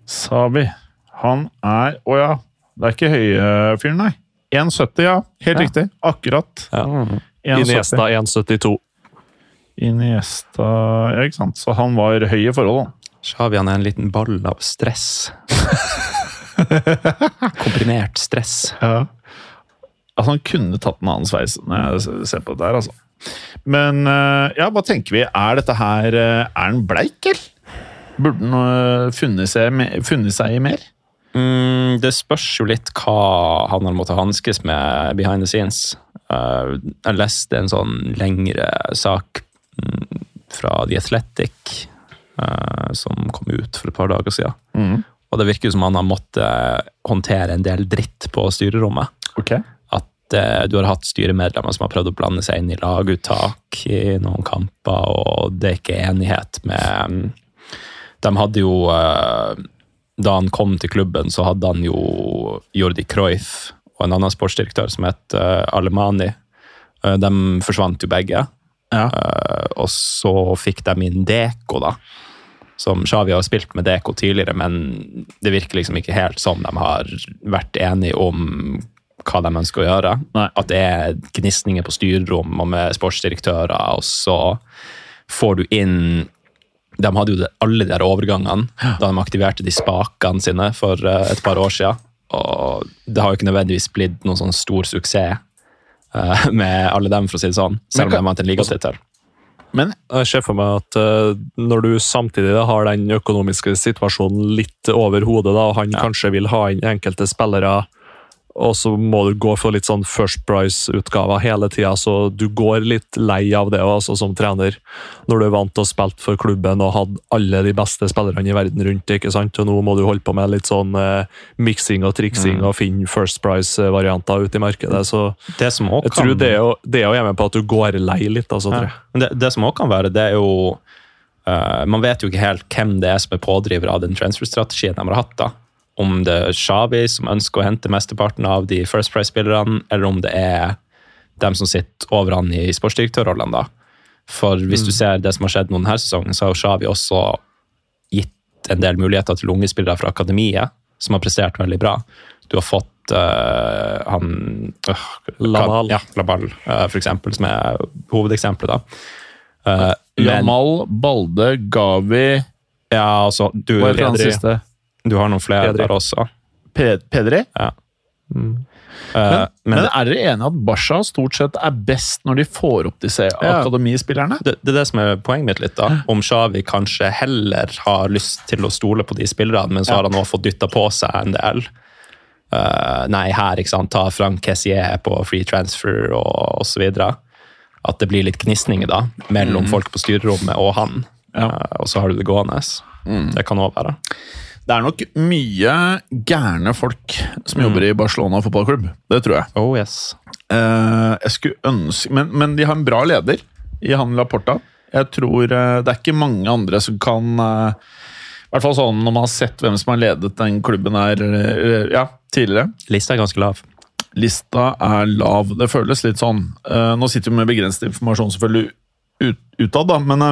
Sabi, Han er Å ja. Det er ikke høyfyren, nei. 1,70, ja. Helt Ja. riktig. Akkurat. Ja. 1,70. Iniesta 1,72. Iniesta Ja, ikke sant. Så han var høy i forhold, da. Xavi han er en liten ball av stress. *laughs* Komprimert stress. Ja. Altså, han kunne tatt en annen sveis når jeg ser på dette her, altså. Men eh, ja, hva tenker vi? Er dette her eh, Er den bleik, eller? Burde han eh, funnet seg, funnet seg i mer? Mm, det spørs jo litt hva han har måttet hanskes med behind the scenes. Jeg leste en sånn lengre sak mm, fra The Athletic som kom ut for et par dager siden. Mm. Og det virker som han har måttet håndtere en del dritt på styrerommet. Ok. At du har hatt styremedlemmer som har prøvd å blande seg inn i laguttak i noen kamper, og det er ikke enighet med De hadde jo eh, Da han kom til klubben, så hadde han jo Jordi Cruyff og en annen sportsdirektør som het eh, Alemani. Eh, De forsvant jo begge. Ja. Eh, og så fikk de inn Deko, da. Som Xavi har spilt med Deko tidligere, men det virker liksom ikke helt som de har vært enige om hva de ønsker å gjøre. Nei. At det er gnisninger på styrerom og med sportsdirektører, og så får du inn De hadde jo alle de der overgangene da de aktiverte de spakene sine for eh, et par år siden. Og det har jo ikke nødvendigvis blitt noen sånn stor suksess eh, *laughs* med alle dem, for å si det sånn. Selv om de vant en ligatittel. Men Jeg ser for meg at uh, når du samtidig da, har den økonomiske situasjonen litt over hodet, da, og han kanskje vil ha inn enkelte spillere, og så må du gå for litt sånn First Price-utgaver hele tida, så du går litt lei av det også, som trener. Når du er vant til å spille for klubben og hadde alle de beste spillerne i verden rundt deg, ikke sant? og nå må du holde på med litt sånn eh, miksing og triksing og finne First Price-varianter ute i markedet. så Det som også jeg tror kan- det er jo det er jo hjemme på at du går lei litt. altså, tror. Men Det, det som også kan være, det er jo uh, Man vet jo ikke helt hvem det er som er pådriver av den transfer-strategien de har hatt. da. Om det er Xavi som ønsker å hente mesteparten av de First Price-spillerne, eller om det er dem som sitter over han i sportsdirektørrollene. da. For hvis du ser det som har skjedd nå denne sesongen, så har Shabi også gitt en del muligheter til unge spillere fra akademiet, som har prestert veldig bra. Du har fått uh, han uh, Lamal. Ja, Lamal, uh, for eksempel, som er hovedeksempelet. da. Uh, Jamal, Balde, Gavi ja, altså, du, Hva er Pedri. siste? Du har noen flere Pedri. der også. Pe- Pedri? Ja. Mm. Uh, Men, men men er dere enige at Barca stort sett er best når de får opp disse akademispillerne? det, det er det som er poenget mitt litt. da. Om Xavi kanskje heller har lyst til å stole på de spillerne, men så har han også fått dytta på seg en del. Uh, nei, her, ikke sant, ta Frank Kessier på free transfer og osv. At det blir litt gnisninger da, mellom folk på styrerommet og han. Ja. Uh, og så har du det gående. Det kan òg være. Det er nok mye gærne folk som jobber i Barcelona fotballklubb. Det tror jeg. Oh yes. Eh, jeg skulle ønske, men, men de har en bra leder i han Laporta. Jeg tror eh, Det er ikke mange andre som kan eh, I hvert fall sånn når man har sett hvem som har ledet den klubben her ja, tidligere. Lista er ganske lav. Lista er lav. Det føles litt sånn. nå sitter vi med begrenset informasjon selvfølgelig ut, utad, da, men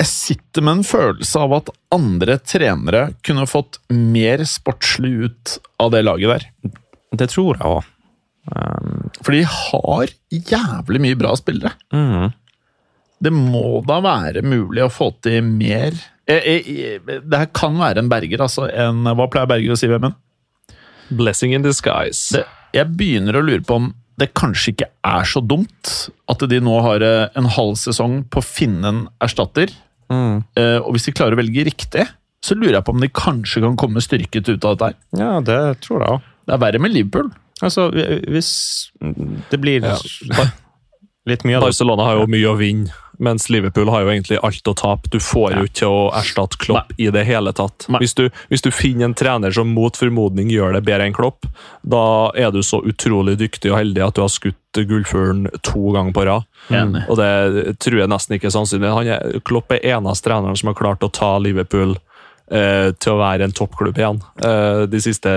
jeg sitter med en følelse av at andre trenere kunne fått mer sportslig ut av det laget der. Det tror jeg òg. For de har jævlig mye bra spillere. Mm. Det må da være mulig å få til mer eh, eh, Det her kan være en Berger, altså. En, hva pleier Berger å si, Vemund? Blessing in disguise. Det- Jeg begynner å lure på om det kanskje ikke er så dumt at de nå har eh, en halv sesong på å finne en erstatter. Eh, Og hvis de klarer å velge riktig, så lurer jeg på om de kanskje kan komme styrket ut av dette. her. Ja, det tror jeg også. Det er verre med Liverpool. Altså, hvis det blir litt mye av det Barcelona har jo mye å vinne, mens Liverpool har jo egentlig alt å tape. Du får jo ikke å erstatte Klopp i det hele tatt. Hvis du, hvis du finner en trener som mot formodning gjør det bedre enn Klopp, da er du så utrolig dyktig og heldig at du har skutt gullfuglen to ganger på rad. Enig. Og det tror jeg nesten ikke er sannsynlig. Han er, Klopp er eneste treneren som har klart å ta Liverpool eh, til å være en toppklubb igjen eh, de siste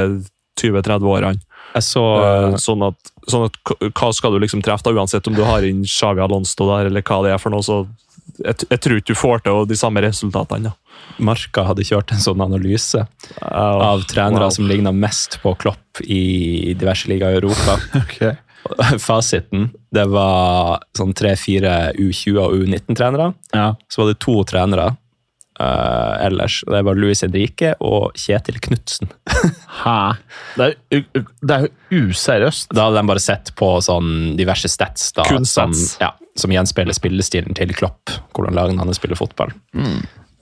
20-30 årene. Så uh, sånn at, sånn at hva skal du liksom treffe, da, uansett om du har inn Xavi Alonso der, eller hva det er for noe, så jeg, jeg tror ikke du får til de samme resultatene. Ja. Marka hadde kjørt en sånn analyse av trenere som ligna mest på Klopp i diverse ligaer i Europa. *laughs* Fasiten det var sånn tre-fire U20- og U19-trenere. Ja. Så var det to trenere eh, ellers. Det var Louis Henrique og Kjetil Knutsen. *laughs* Hæ? Det er, jo useriøst. Da hadde de bare sett på sånn diverse stats da, som, ja, som gjenspeiler spillestilen til Klopp. Hvordan lagene hans spiller fotball.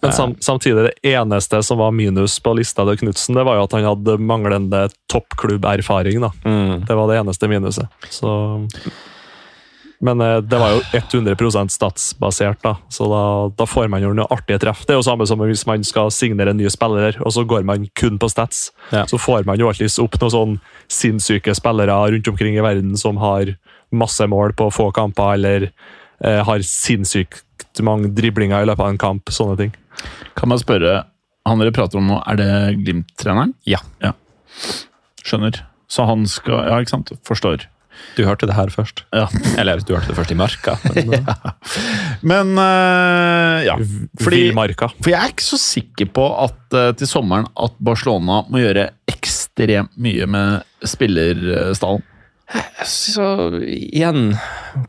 Men sam, samtidig, det eneste som var minus på lista til Knutsen, det var jo at han hadde manglende toppklubberfaring. Mm. Det var det eneste minuset. Så Men eh, det var jo 100 statsbasert, da, så da, da får man jo noe artige treff. Det er jo samme som hvis man skal signere en ny spiller, og så går man kun på stats. Ja. Så får man jo alltids opp noen sånn sinnssyke spillere rundt omkring i verden som har masse mål på få kamper, eller eh, har sinnssykt mange driblinger i løpet av en kamp. Sånne ting. Kan man spørre, han dere prater om nå, er det Glimt-treneren? Ja. Skjønner. Så han skal Ja, ikke sant? Forstår. Du hørte det her først. Ja. Eller du hørte det først i Marka. Men, *laughs* Men uh, ja. Fordi, Villmarka. for jeg er ikke så sikker på at uh, til sommeren at Barcelona må gjøre ekstremt mye med spillerstallen. Så igjen,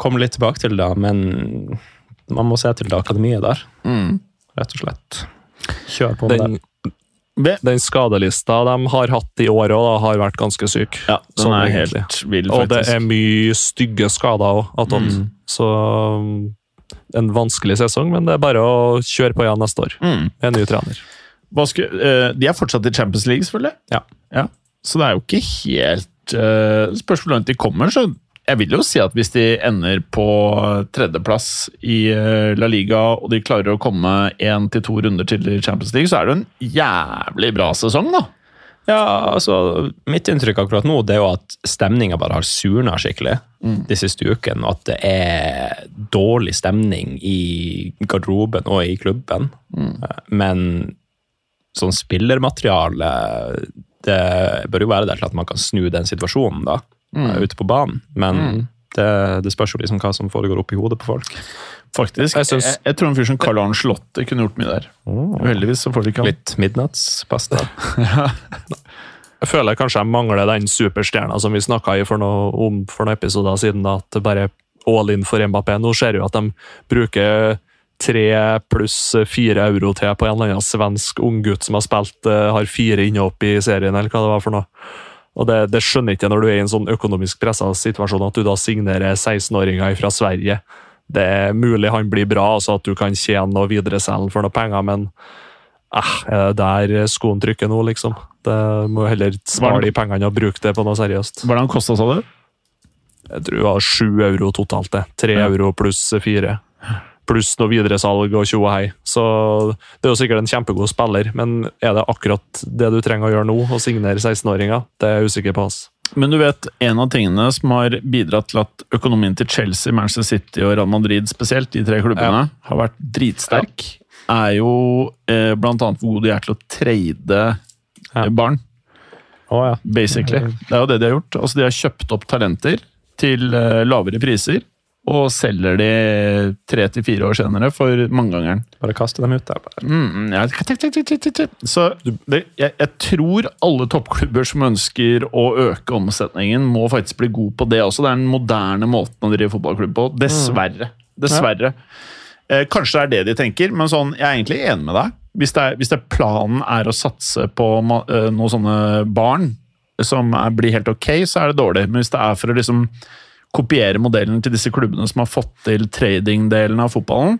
kommer litt tilbake til det, men man må se til det akademiet der. Mm. Rett og slett. Kjør på med Den, det. Den skadelista de har hatt i år òg, har vært ganske syk. Ja, den Sånn er egentlig. vild, faktisk. Og det er mye stygge skader òg. Mm. Så um, en vanskelig sesong, men det er bare å kjøre på igjen neste år. Mm. Med en ny trener. Eh, de er fortsatt i Champions League, selvfølgelig. Ja. Så det er jo ikke helt uh, Spørs hvor langt de kommer. så jeg vil jo si at hvis de ender på tredjeplass i eh, La Liga, og de klarer å komme én til to runder til i Champions League, så er det en jævlig bra sesong, da. Ja, altså, Mitt inntrykk akkurat nå det er jo at stemninga bare har surna skikkelig de siste ukene. At det er dårlig stemning i garderoben og i klubben. Mm. Men sånn spillermateriale det bør jo være der til at man kan snu den situasjonen da, eh, ute på banen. Men det, det spørs jo liksom hva som foregår oppi hodet på folk. Faktisk. Jeg Jeg, synes- jeg, tror en fyr som Carl Arnslotte kunne gjort mye der. Uheldigvis så får de ikke han. Litt midnattspasta. *laughs* Jeg føler kanskje jeg mangler den superstjerna som vi snakka om for noen episoder siden. At det bare er all in for Mbappé. Nå ser vi jo at de bruker tre pluss fire euro til på en eller annen svensk unggutt som har spilt eh, har fire innhopp i serien, eller hva det var for noe. Og det, det skjønner jeg ikke når du er i en sånn økonomisk pressa situasjon, at du da signerer 16-åringer fra Sverige. Det er mulig han blir bra, altså at du kan tjene og videreselge for noe penger, men eh, er det der skoen trykker nå, liksom? Det må heller spare de pengene og bruke det på noe seriøst. Hva er det han kosta, sa du? Jeg tror det var sju euro totalt, det. Tre Ja. euro pluss fire. Pluss noe videresalg og tjo og hei. Så det er jo sikkert en kjempegod spiller, men er det akkurat det du trenger å gjøre nå, å signere 16-åringer? Det er jeg usikker på. Oss. Men du vet, en av tingene som har bidratt til at økonomien til Chelsea, Manchester City og Real Madrid spesielt, de tre klubbene, har vært dritsterk, er jo eh, blant annet hvor gode de er til å trade Ja. eh, barn, Oh, ja. basically. Det er jo det de har gjort. Altså, de har kjøpt opp talenter til eh, lavere priser, og selger de tre til fire år senere for mangegangeren. Bare kaste dem ut der. Mm, ja. Så det, jeg, jeg tror alle toppklubber som ønsker å øke omsetningen, må faktisk bli god på det også. Det er den moderne måten å drive fotballklubb på. Dessverre. Dessverre. Eh, kanskje det er det de tenker, men sånn, jeg er egentlig enig med deg. Hvis, det er, hvis det er planen er å satse på eh, noen sånne barn som er, blir helt ok, så er det dårlig. Men hvis det er for å liksom kopiere modellen til disse klubbene som har fått til trading-delen av fotballen,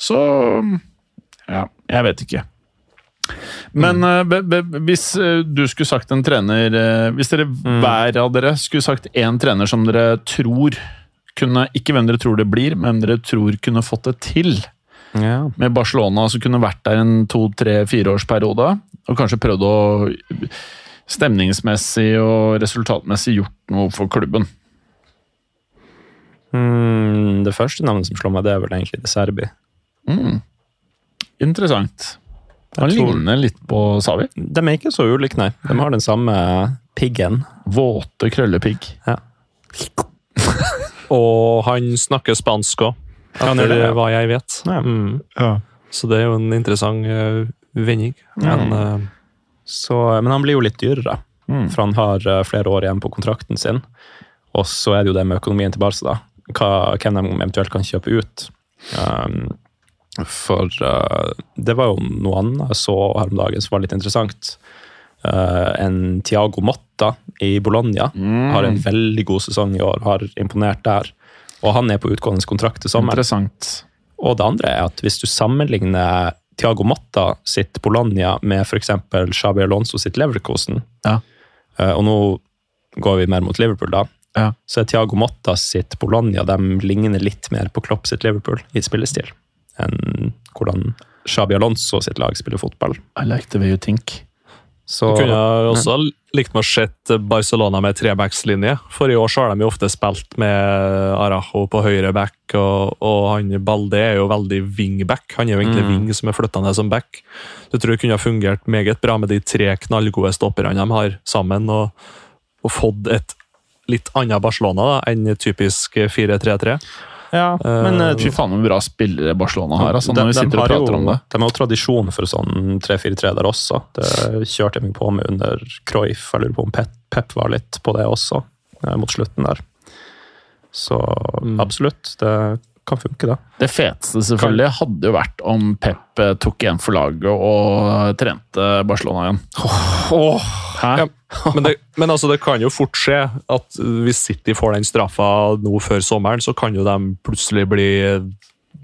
så ja, jeg vet ikke. Men mm. be, be, hvis eh, du skulle sagt en trener eh, Hvis dere hver av dere skulle sagt én trener som dere tror kunne Ikke hvem dere tror det blir, men hvem dere tror kunne fått det til Ja. med Barcelona, som kunne vært der en to, tre, fireårsperiode, og kanskje prøvd å stemningsmessig og resultatmessig gjort noe for klubben. Mm, det første navnet som slår meg, det er vel egentlig De Serbi. Mm. Interessant. Han tror- ligner litt på Savi. De er ikke så ulike, nei. De har den samme piggen. Våte krøllepigg. Ja. *laughs* Og han snakker spansk òg, Han etter ja. hva jeg vet. Ja. Mm. Så det er jo en interessant uh, vending. Men eh, Så, men han blir jo litt dyrere, Mm. for han har uh, flere år igjen på kontrakten sin. Og så er det jo det med økonomien til Barca, da. Hva, hvem de eventuelt kan kjøpe ut. Um, for uh, det var jo noe annet jeg så her om dagen som var litt interessant. Uh, en Tiago Motta i Bologna har en veldig god sesong i år, har imponert der. Og han er på utgående kontrakt til sommeren. Og det andre er at hvis du sammenligner Tiago Motta sitt Bologna med f.eks. Xabi Alonso sitt Leverkosen Ja. uh, Og nå går vi mer mot Liverpool, da. Ja. så er Thiago Motta sitt Bologna de ligner litt mer på Klopp sitt Liverpool i spillestil enn hvordan Xabi Alonso sitt lag spiller fotball. I like the way you think. Så Du kunne også likt med å sett Barcelona med trebackslinje. For i år så har de jo ofte spilt med Arajo på høyre back, og, og han Balde er jo veldig wingback. Han er jo egentlig wing som er flytta ned som back. Så jeg tror det kunne ha fungert meget bra med de tre knallgode stopperne de har sammen, og, og fått et litt annet Barcelona da, enn typisk 4-3-3. Ja, men uh, fy faen hvor bra spillere Barcelona har, altså, de, når vi de sitter og har prater jo, om det. de har jo tradisjon for sånn 3-4-3 der også. Det kjørte jeg meg på med under Cruyff. Jeg lurer på om Pep, Pep var litt på det også, eh, mot slutten der. Så absolutt, det kan funke, det. Det feteste selvfølgelig hadde jo vært om Pep eh, tok igjen for laget og trente Barcelona igjen. Hæ? Ja, men, det, men altså, det kan jo fort skje at hvis City får den straffa nå før sommeren, så kan jo de plutselig bli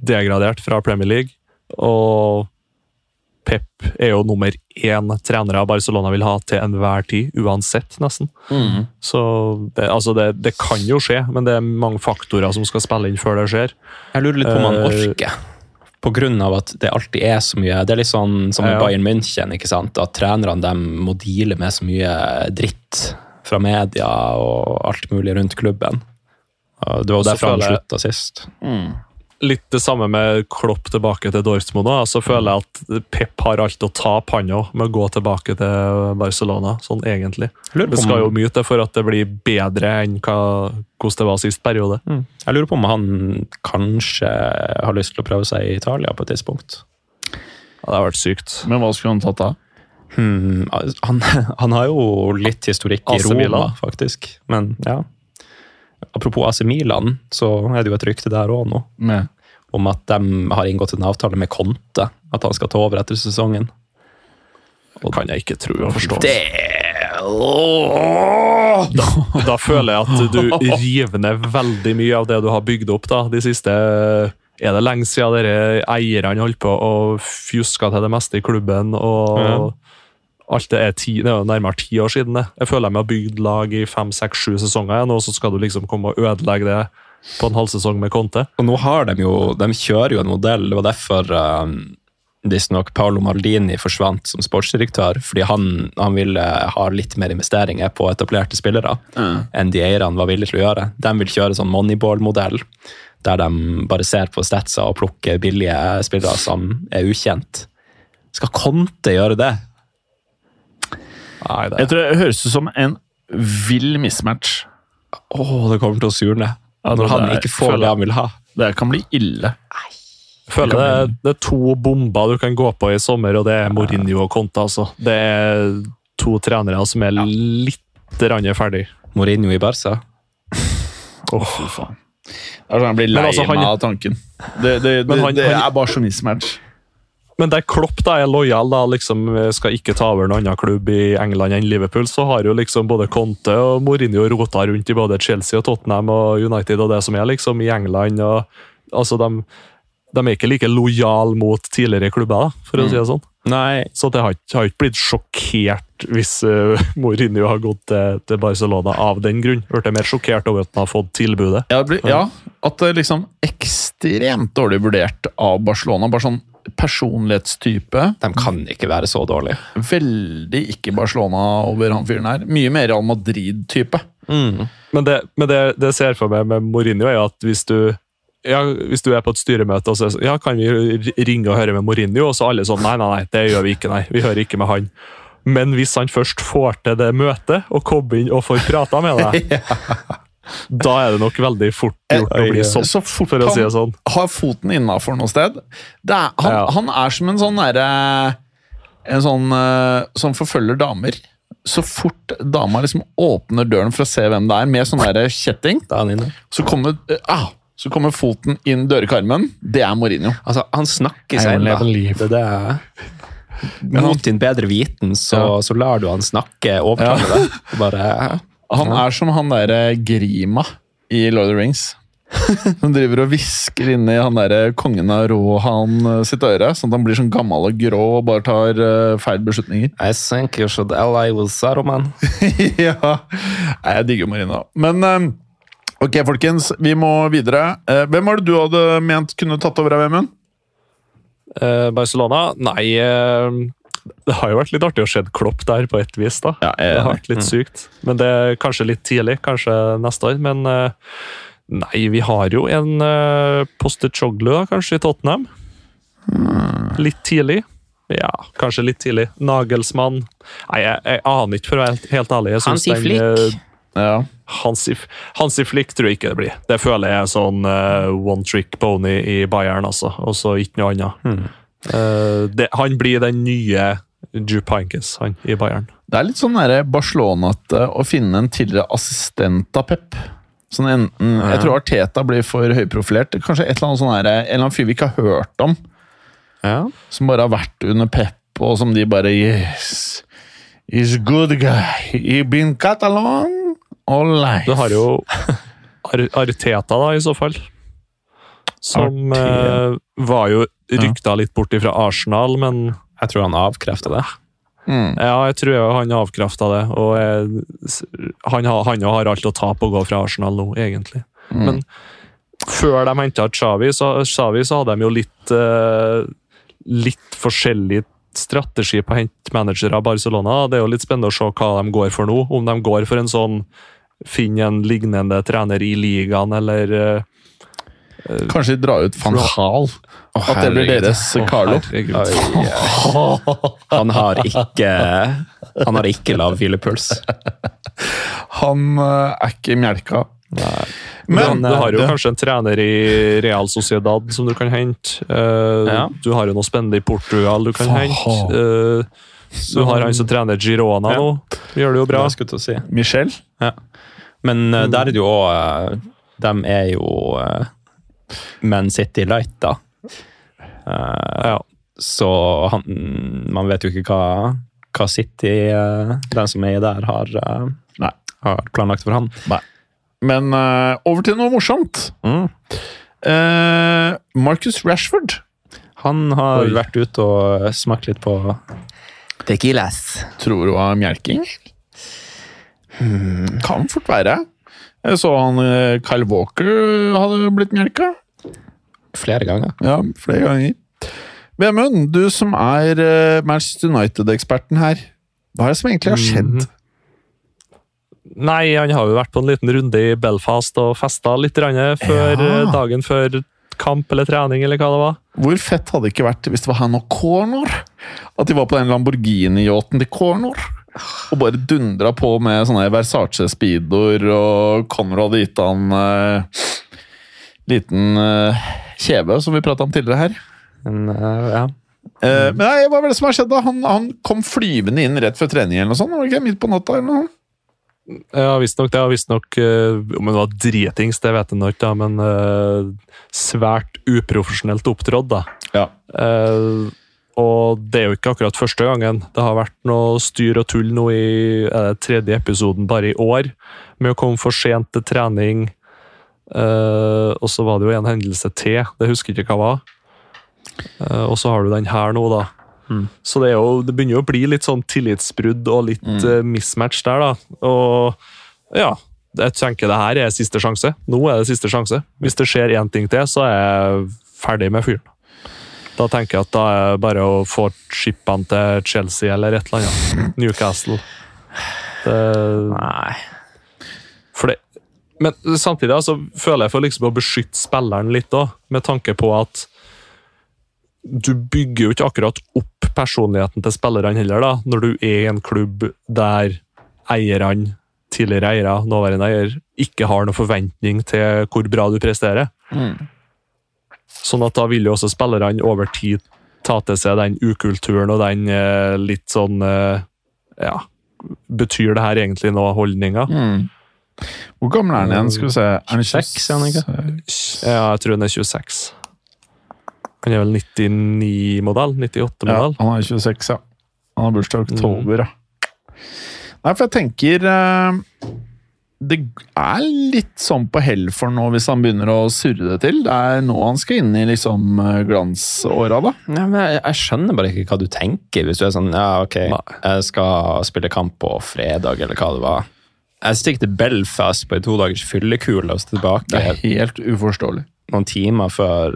degradert fra Premier League. Og Pep er jo nummer én trenere Barcelona vil ha til enhver tid, uansett, nesten. Så det, altså det, det kan jo skje, men det er mange faktorer som skal spille inn før det skjer. Jeg lurer litt på om han Eh, orker. På grunn av at det alltid er så mye Det er litt sånn som Ja. Bayern München, ikke sant? at trenerne dem må deale med så mye dritt fra media og alt mulig rundt klubben. Det var jo derfor han slutta sist. Litt det samme med Klopp tilbake til Dortmund. da. Så føler jeg at Pep har alt å tape, han òg, med å gå tilbake til Barcelona. Sånn egentlig. Det skal jo mye til for at det blir bedre enn hva, hvordan det var sist periode. Jeg lurer på om han kanskje har lyst til å prøve seg i Italia på et tidspunkt. Ja, det har vært sykt. Men hva skulle han tatt da? Hmm, han, *laughs* han har jo litt historikk i Roma, faktisk. Men ja. Apropos AC Milan, så er det jo et rykte der òg nå. Med om at de har inngått en avtale med Conte. At han skal ta over etter sesongen. Og kan jeg ikke tro og forstå. Det Da føler jeg at du river ned veldig mye av det du har bygd opp da, de siste Er det lenge siden dere eierne holdt på og fjuska til det meste i klubben? og Alt det er, ti, det er nærmere ti år siden. det. Jeg føler de har bygd lag i fem, seks, sju sesonger igjen, og så skal du liksom komme og ødelegge det på en halvsesong med Conte. Og nå har de jo De kjører jo en modell. Det var derfor um, nok Paolo Maldini forsvant som sportsdirektør. Fordi han, han ville ha litt mer investeringer på etablerte spillere enn de eierne var villige til å gjøre. De vil kjøre sånn moneyball-modell. Der de bare ser på statsa og plukker billige spillere som er ukjent. Skal Conte gjøre det? Nei, det Jeg tror det høres ut som en vill mismatch. Å, det kommer til å surne. Ja, Når han er- ikke får føler- det han vil ha. Det kan bli ille. Jeg føler det, det er to bomber du kan gå på i sommer, og det er Mourinho og Conte. Altså. Det er to trenere som er litt rann ferdig. Mourinho i Barca. Åh, fy faen. Det sånn jeg blir lei altså, han- meg av tanken. Det, det, det, Men han- det han- er bare så mismatch. Men der Klopp da er lojal, da, liksom skal ikke ta over noen annen klubb i England enn Liverpool, så har jo liksom både Conte og Mourinho rota rundt i både Chelsea og Tottenham og United og det som er liksom i England. og altså De, de er ikke like lojal mot tidligere klubber, da, for å si det sånn. Nei, Så det har har ikke blitt sjokkert hvis uh, *laughs* Mourinho har gått til, til Barcelona av den grunn. Blitt mer sjokkert over at han har fått tilbudet. Ja, det blir, ja, at det liksom ekstremt dårlig vurdert av Barcelona. Bare sånn personlighetstype. de kan ikke være så dårlige. Veldig ikke Barcelona over han fyren her. Mye mer Real Madrid-type. Men det, men det, det ser for meg med Mourinho, er jo at hvis du ja, hvis du er på et styremøte og så er sånn, ja, kan vi ringe og høre med Mourinho, og så alle sånn nei, nei, nei, det gjør vi ikke, nei, vi hører ikke med han. Men hvis han først får til det møtet og kommer inn og får prata med deg, *laughs* da er det nok veldig fort gjort å bli sånn, Så fort for å si det sånn. har foten innafor noe sted det er, han, Ja. han er som en sånn derre En sånn eh, som forfølger damer. Så fort dama liksom åpner døren for å se hvem det er, med sånn der kjetting, Da er han inne. så kommer, eh, ah, så kommer foten inn dørekarmen. Det er Mourinho. Altså, han snakker I seg never leave. Det er. Mot din bedre viten, så, så lar du han snakke, overtale deg. Bare Han er som han derre Grima i Lord of the Rings. *laughs* Som driver og hvisker inni han der kongen av Rohan eh, sitt øre, sånn at han blir sånn gammel og grå og bare tar uh, feil beslutninger. I think you should ally with Saruman. *laughs* ja, Nei, jeg digger Marina. Men um, ok, folkens, vi må videre. Uh, Hvem var det du hadde ment kunne tatt over av Vemund? Uh, Barcelona? Nei Det har jo vært litt artig å se Klopp der, på et vis. da. Ja, jeg det har vært litt sykt. Men det er kanskje litt tidlig. Kanskje neste år. Men eh, nei, vi har jo en uh, Postechoglu, da, kanskje, i Tottenham. Litt tidlig. Ja, kanskje litt tidlig. Nagelsmann Nei, jeg, jeg aner ikke, for å være helt- ærlig. Jeg Hansi Flick. eh, Ja. Hansi, Hansi Flick tror jeg ikke det blir. Det føler jeg er sånn uh, one trick pony i Bayern, altså. Og så ikke noe annet. Eh, det, han blir den nye Jupp Heynckes, han, i Bayern. Det er litt sånn Barcelona-ete å finne en tidligere assistent av Pep. Sånn enten, Jeg tror Arteta blir for høyprofilert. Kanskje et eller annet sånn her, en eller annen fyr vi ikke har hørt om. Ja. Som bare har vært under Pep, og som de bare Yes, he's a good guy. He been Catalan. All life. Du har jo Ar Arteta, da, i så fall. Som uh, var jo rykta litt bort ifra Arsenal, men Jeg tror han avkrefta det. Mm. ja, jeg tror jo han avkrefta det. Og jeg, han, har, han har alt å tape å gå fra Arsenal nå, egentlig. Men før de henta Xavi, så, Xavi, så hadde de jo litt uh, litt forskjellig strategi på å hente managere av Barcelona. Det er jo litt spennende å se hva de går for nå. Om de går for en sånn finn en lignende trener i ligaen, eller eh, Kanskje de drar ut van Hal. At det blir deres deres Carlo. Han har ikke Han har ikke lav hvilepuls. Han eh, er ikke melka. Men du har jo det- kanskje en trener i Real Sociedad som du kan hente. Eh, Ja. Du har jo noe spennende i Portugal du kan hente. Eh, du har han som trener Girona Ja. nå. Gjør det jo bra. Å si. Michel? Men eh, der er det jo òg De er jo Man City Light, da. Uh, Ja. Så han, man vet jo ikke hva, hva City, uh, den som er der, har, uh, Nei. har planlagt for han. Men eh, over til noe morsomt. Mm. Eh, Marcus Rashford Han har Oi. vært ute og smakt litt på Tequilas. tror du var Hmm. Kan fort være. Jeg så han eh, Kyle Walker hadde blitt melka. Flere ganger. Ja, flere ganger. Vemund, du som er eh, Manchester United-eksperten her. Hva er det som egentlig har skjedd? Mhm. Nei, han har jo vært på en liten runde i Belfast og festa litt før, Ja. eh, dagen før kamp eller trening, eller hva det var. Hvor fett hadde det ikke vært hvis det var han og Cornor? At de var på den Lamborghini-yachten til Cornor og bare dundra på med sånne Versace speedoer, og Conrad hadde gitt han eh, liten uh, kjeve, som vi prata om tidligere her. Men eh, ja. Eh, men nei, hva var det som har skjedd? da? Han, han kom flyvende inn rett før trening, eller noe sånt? Var det ikke midt på natta? eller noe? Ja, visstnok. Det har visstnok uh, Om det var dritings, det vet jeg nok, da, men uh, svært uprofesjonelt opptrådt, da. Ja. Eh, og det er jo ikke akkurat første gangen. Det har vært noe styr og tull nå i eh, tredje episoden bare i år, med å komme for sent til trening. Eh, og så var det jo en hendelse til, det husker jeg ikke hva var. Eh, og så har du den her nå, da. Så det, jo, det begynner jo å bli litt sånn tillitsbrudd og litt eh, mismatch der, da. Og ja, jeg tenker det her er siste sjanse. Nå er det siste sjanse. Hvis det skjer én ting til, så er jeg ferdig med fyren. Da tenker jeg at da er det bare å få skippene til Chelsea eller et eller annet. Newcastle. Det, Nei. for det, men samtidig altså, føler jeg for liksom å beskytte spilleren litt òg, med tanke på at du bygger jo ikke akkurat opp personligheten til spillerne heller, da, når du er i en klubb der eierne, tidligere eiere, nåværende eier, ikke har noen forventning til hvor bra du presterer. Sånn at da vil jo også spillerne over tid ta til seg den ukulturen og den eh, litt sånn eh, Ja, betyr det her egentlig noe holdninga? Hvor gammel er han igjen? Skal vi se. Er han 26, er han ikke? Ja, jeg tror han er 26. Han er vel 99-modell? 98-modell? Ja, han er 26, ja. Han har bursdag i oktober, ja. Nei, for jeg tenker eh, det er litt sånn på hell for nå hvis han begynner å surre det til. Det er nå han skal inn i liksom eh, glansåra, da. Ja, men jeg, jeg skjønner bare ikke hva du tenker hvis du er sånn Ja, ok, jeg skal spille kamp på fredag, eller hva det var. Jeg stikker til Belfast på en todagers fyllekule og så tilbake Det er helt uforståelig. noen timer før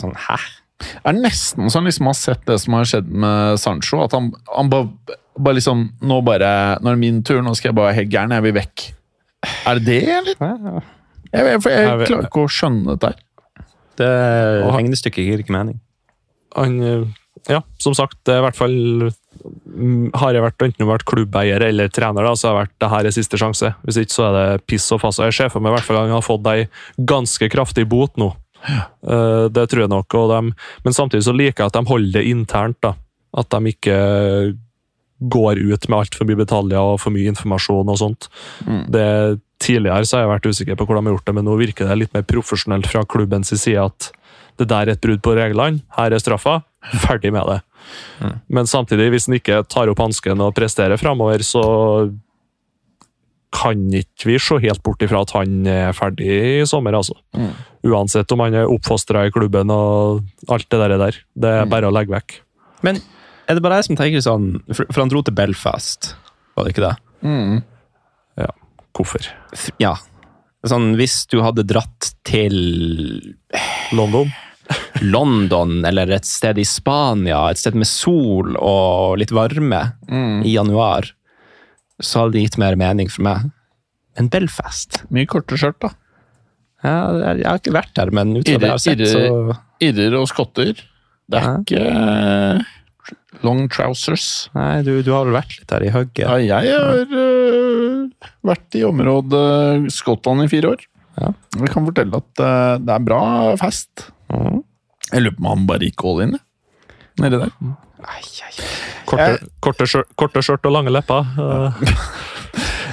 sånn, Hæ? Det er nesten så han liksom har sett det som har skjedd med Sancho. At han, han bare, bare liksom Nå bare Nå er det min tur, nå skal jeg bare helt gæren. Jeg vil vekk. Er det det, eller? Jeg, jeg, for jeg Jeg klarer ikke å skjønne dette her. Det regnestykket gir ikke mening. Han, eh, ja, som sagt, det er i hvert fall mm, Har jeg vært enten vært klubbeier eller trener, da, så har jeg vært det her er siste sjanse. Hvis ikke så er det piss og fass. Og Jeg ser for meg i hvert fall han har fått ei ganske kraftig bot nå. Ja. det tror jeg nok. Og dem- men samtidig så liker jeg at de holder det internt. da. At de ikke går ut med altfor mye detaljer og for mye informasjon og sånt. Det, tidligere så har jeg vært usikker på hvordan de har gjort det, men nå virker det litt mer profesjonelt fra klubbens side at det der er et brudd på reglene, her er straffa, ferdig med det. Men samtidig, hvis en ikke tar opp hansken og presterer framover, så kan ikke vi se helt bort ifra at han er ferdig i sommer, altså. Uansett om han er oppfostra i klubben og alt det der. der. Det er bare å legge vekk. Men er det bare jeg som tenker sånn For, for han dro til Belfast, var det ikke det? Ja, hvorfor? Ja. Sånn, hvis du hadde dratt til London? London eller et sted i Spania, et sted med sol og litt varme i januar, så hadde det gitt mer mening for meg. enn Belfast Mye korte skjørt, da. ja, Jeg har ikke vært der, men ut fra det jeg har sett, så Irrer, og skotter. Det er Ja. ikke eh, long trousers. Nei, du, du har vel vært litt her i hugget? Ja, jeg har uh, vært i området Skottland i fire år. Ja. Jeg kan fortelle at uh, det er bra fest. Mm. Jeg lurer på om han bare gikk all in, jeg. nedi der. Ai, ai, ai. Korte, korte, skjørt, korte skjørt og lange lepper. Uh.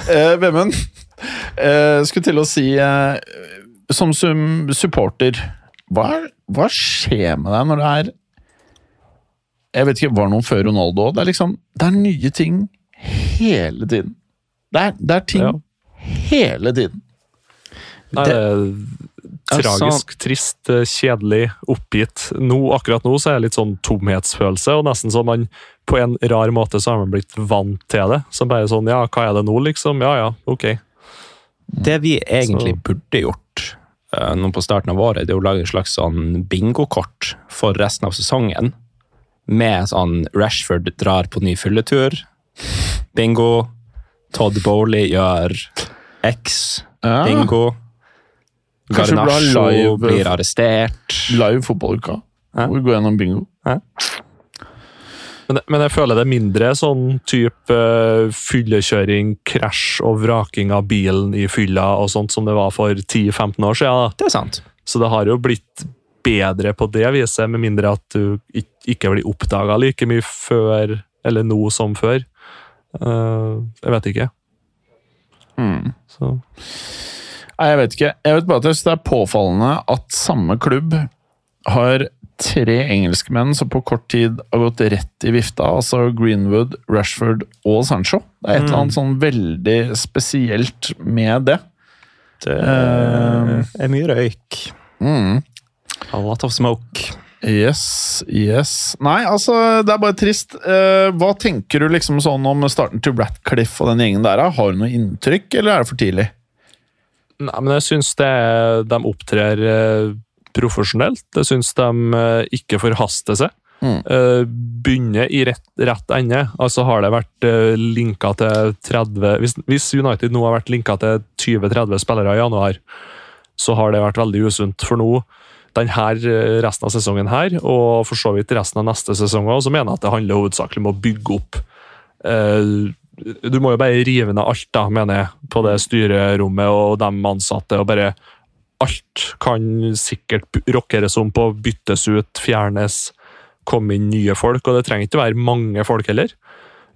*laughs* Vemund, eh, skulle til å si Som supporter, hva, hva skjer med deg når det er Jeg vet ikke, var det noen før Ronaldo òg? Det er liksom Det er nye ting hele tiden. Det er, det er ting Ja. hele tiden. Nei, det er tragisk, trist, eh, kjedelig, oppgitt. Nå, akkurat nå så er det litt sånn tomhetsfølelse, og nesten sånn man på en rar måte så har man blitt vant til det. Så bare sånn, ja, hva er det nå, liksom? Ja, ja, ok. Det vi egentlig Så- burde gjort eh, nå på starten av året, det er å lage et slags sånn bingokort for resten av sesongen. Med sånn Rashford drar på ny fylletur. Bingo. Todd Bowley gjør X. Ja. Bingo. Garnasjo live- blir arrestert. Live fotballuka. Ja. Hvor vi går gjennom bingo. Men, men jeg føler det er mindre sånn type eh, fyllekjøring, krasj og vraking av bilen i fylla og sånt som det var for 10-15 år siden. Da. Det er sant. Så det har jo blitt bedre på det viset, med mindre at du ikke blir oppdaga like mye før eller nå som før. Eh, jeg vet ikke. Så Nei, jeg vet ikke. Jeg vet bare at jeg synes det er påfallende at samme klubb har tre engelskmenn som på kort tid har gått rett i vifta. Altså Greenwood, Rashford og Sancho. Det er et eller annet sånn veldig spesielt med det. Det Eh, er mye røyk. Mm. A lot of smoke. Yes, yes. Nei, altså, det er bare trist. Eh, hva tenker du liksom sånn om starten til Ratcliffe og den gjengen der? Har du noe inntrykk, eller er det for tidlig? Nei, men jeg syns det, de opptrer eh, profesjonelt. Jeg syns de eh, ikke forhaster seg. Mm. Eh, begynner i rett, rett ende. Altså Har det vært linka til 30 hvis, hvis United nå har vært linka til 20-30 spillere i januar, så har det vært veldig usunt. For nå, den her, eh, resten av sesongen her, og for så vidt resten av neste sesong òg, så mener jeg at det handler hovedsakelig om å bygge opp eh, Du må jo bare rive ned alt, da, mener jeg, på det styrerommet og de ansatte. og bare Alt kan sikkert rockeres om på, byttes ut, fjernes, komme inn nye folk. Og det trenger ikke være mange folk heller.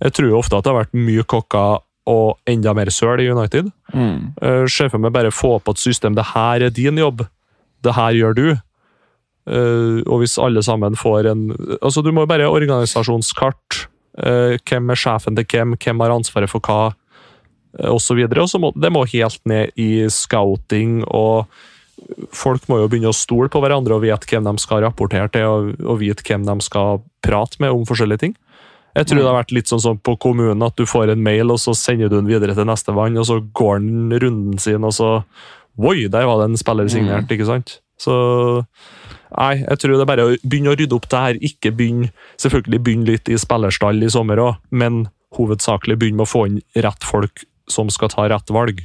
Jeg tror ofte at det har vært mye kokker og enda mer søl i United. Mm. Uh, Sjefen med bare få på et system. Det her er din jobb. Det her gjør du. Eh, og hvis alle sammen får en Altså, du må bare organisasjonskart. Uh, hvem er sjefen til hvem? Hvem har ansvaret for hva? Uh, og så videre. Og så må, det må helt ned i scouting, og folk må jo begynne å stole på hverandre og vite hvem de skal rapportere til, og, og vite hvem de skal prate med om forskjellige ting. Jeg tror det har vært litt sånn som på kommunen, at du får en mail, og så sender du den videre til neste vann, og så går den runden sin, og så Oi, der var det en spiller signert, ikke sant? Så Nei, jeg tror det er bare å begynne å rydde opp det her. Ikke begynne Selvfølgelig begynne litt i spillerstall i sommer òg, men hovedsakelig begynne med å få inn rett folk som skal ta rett valg.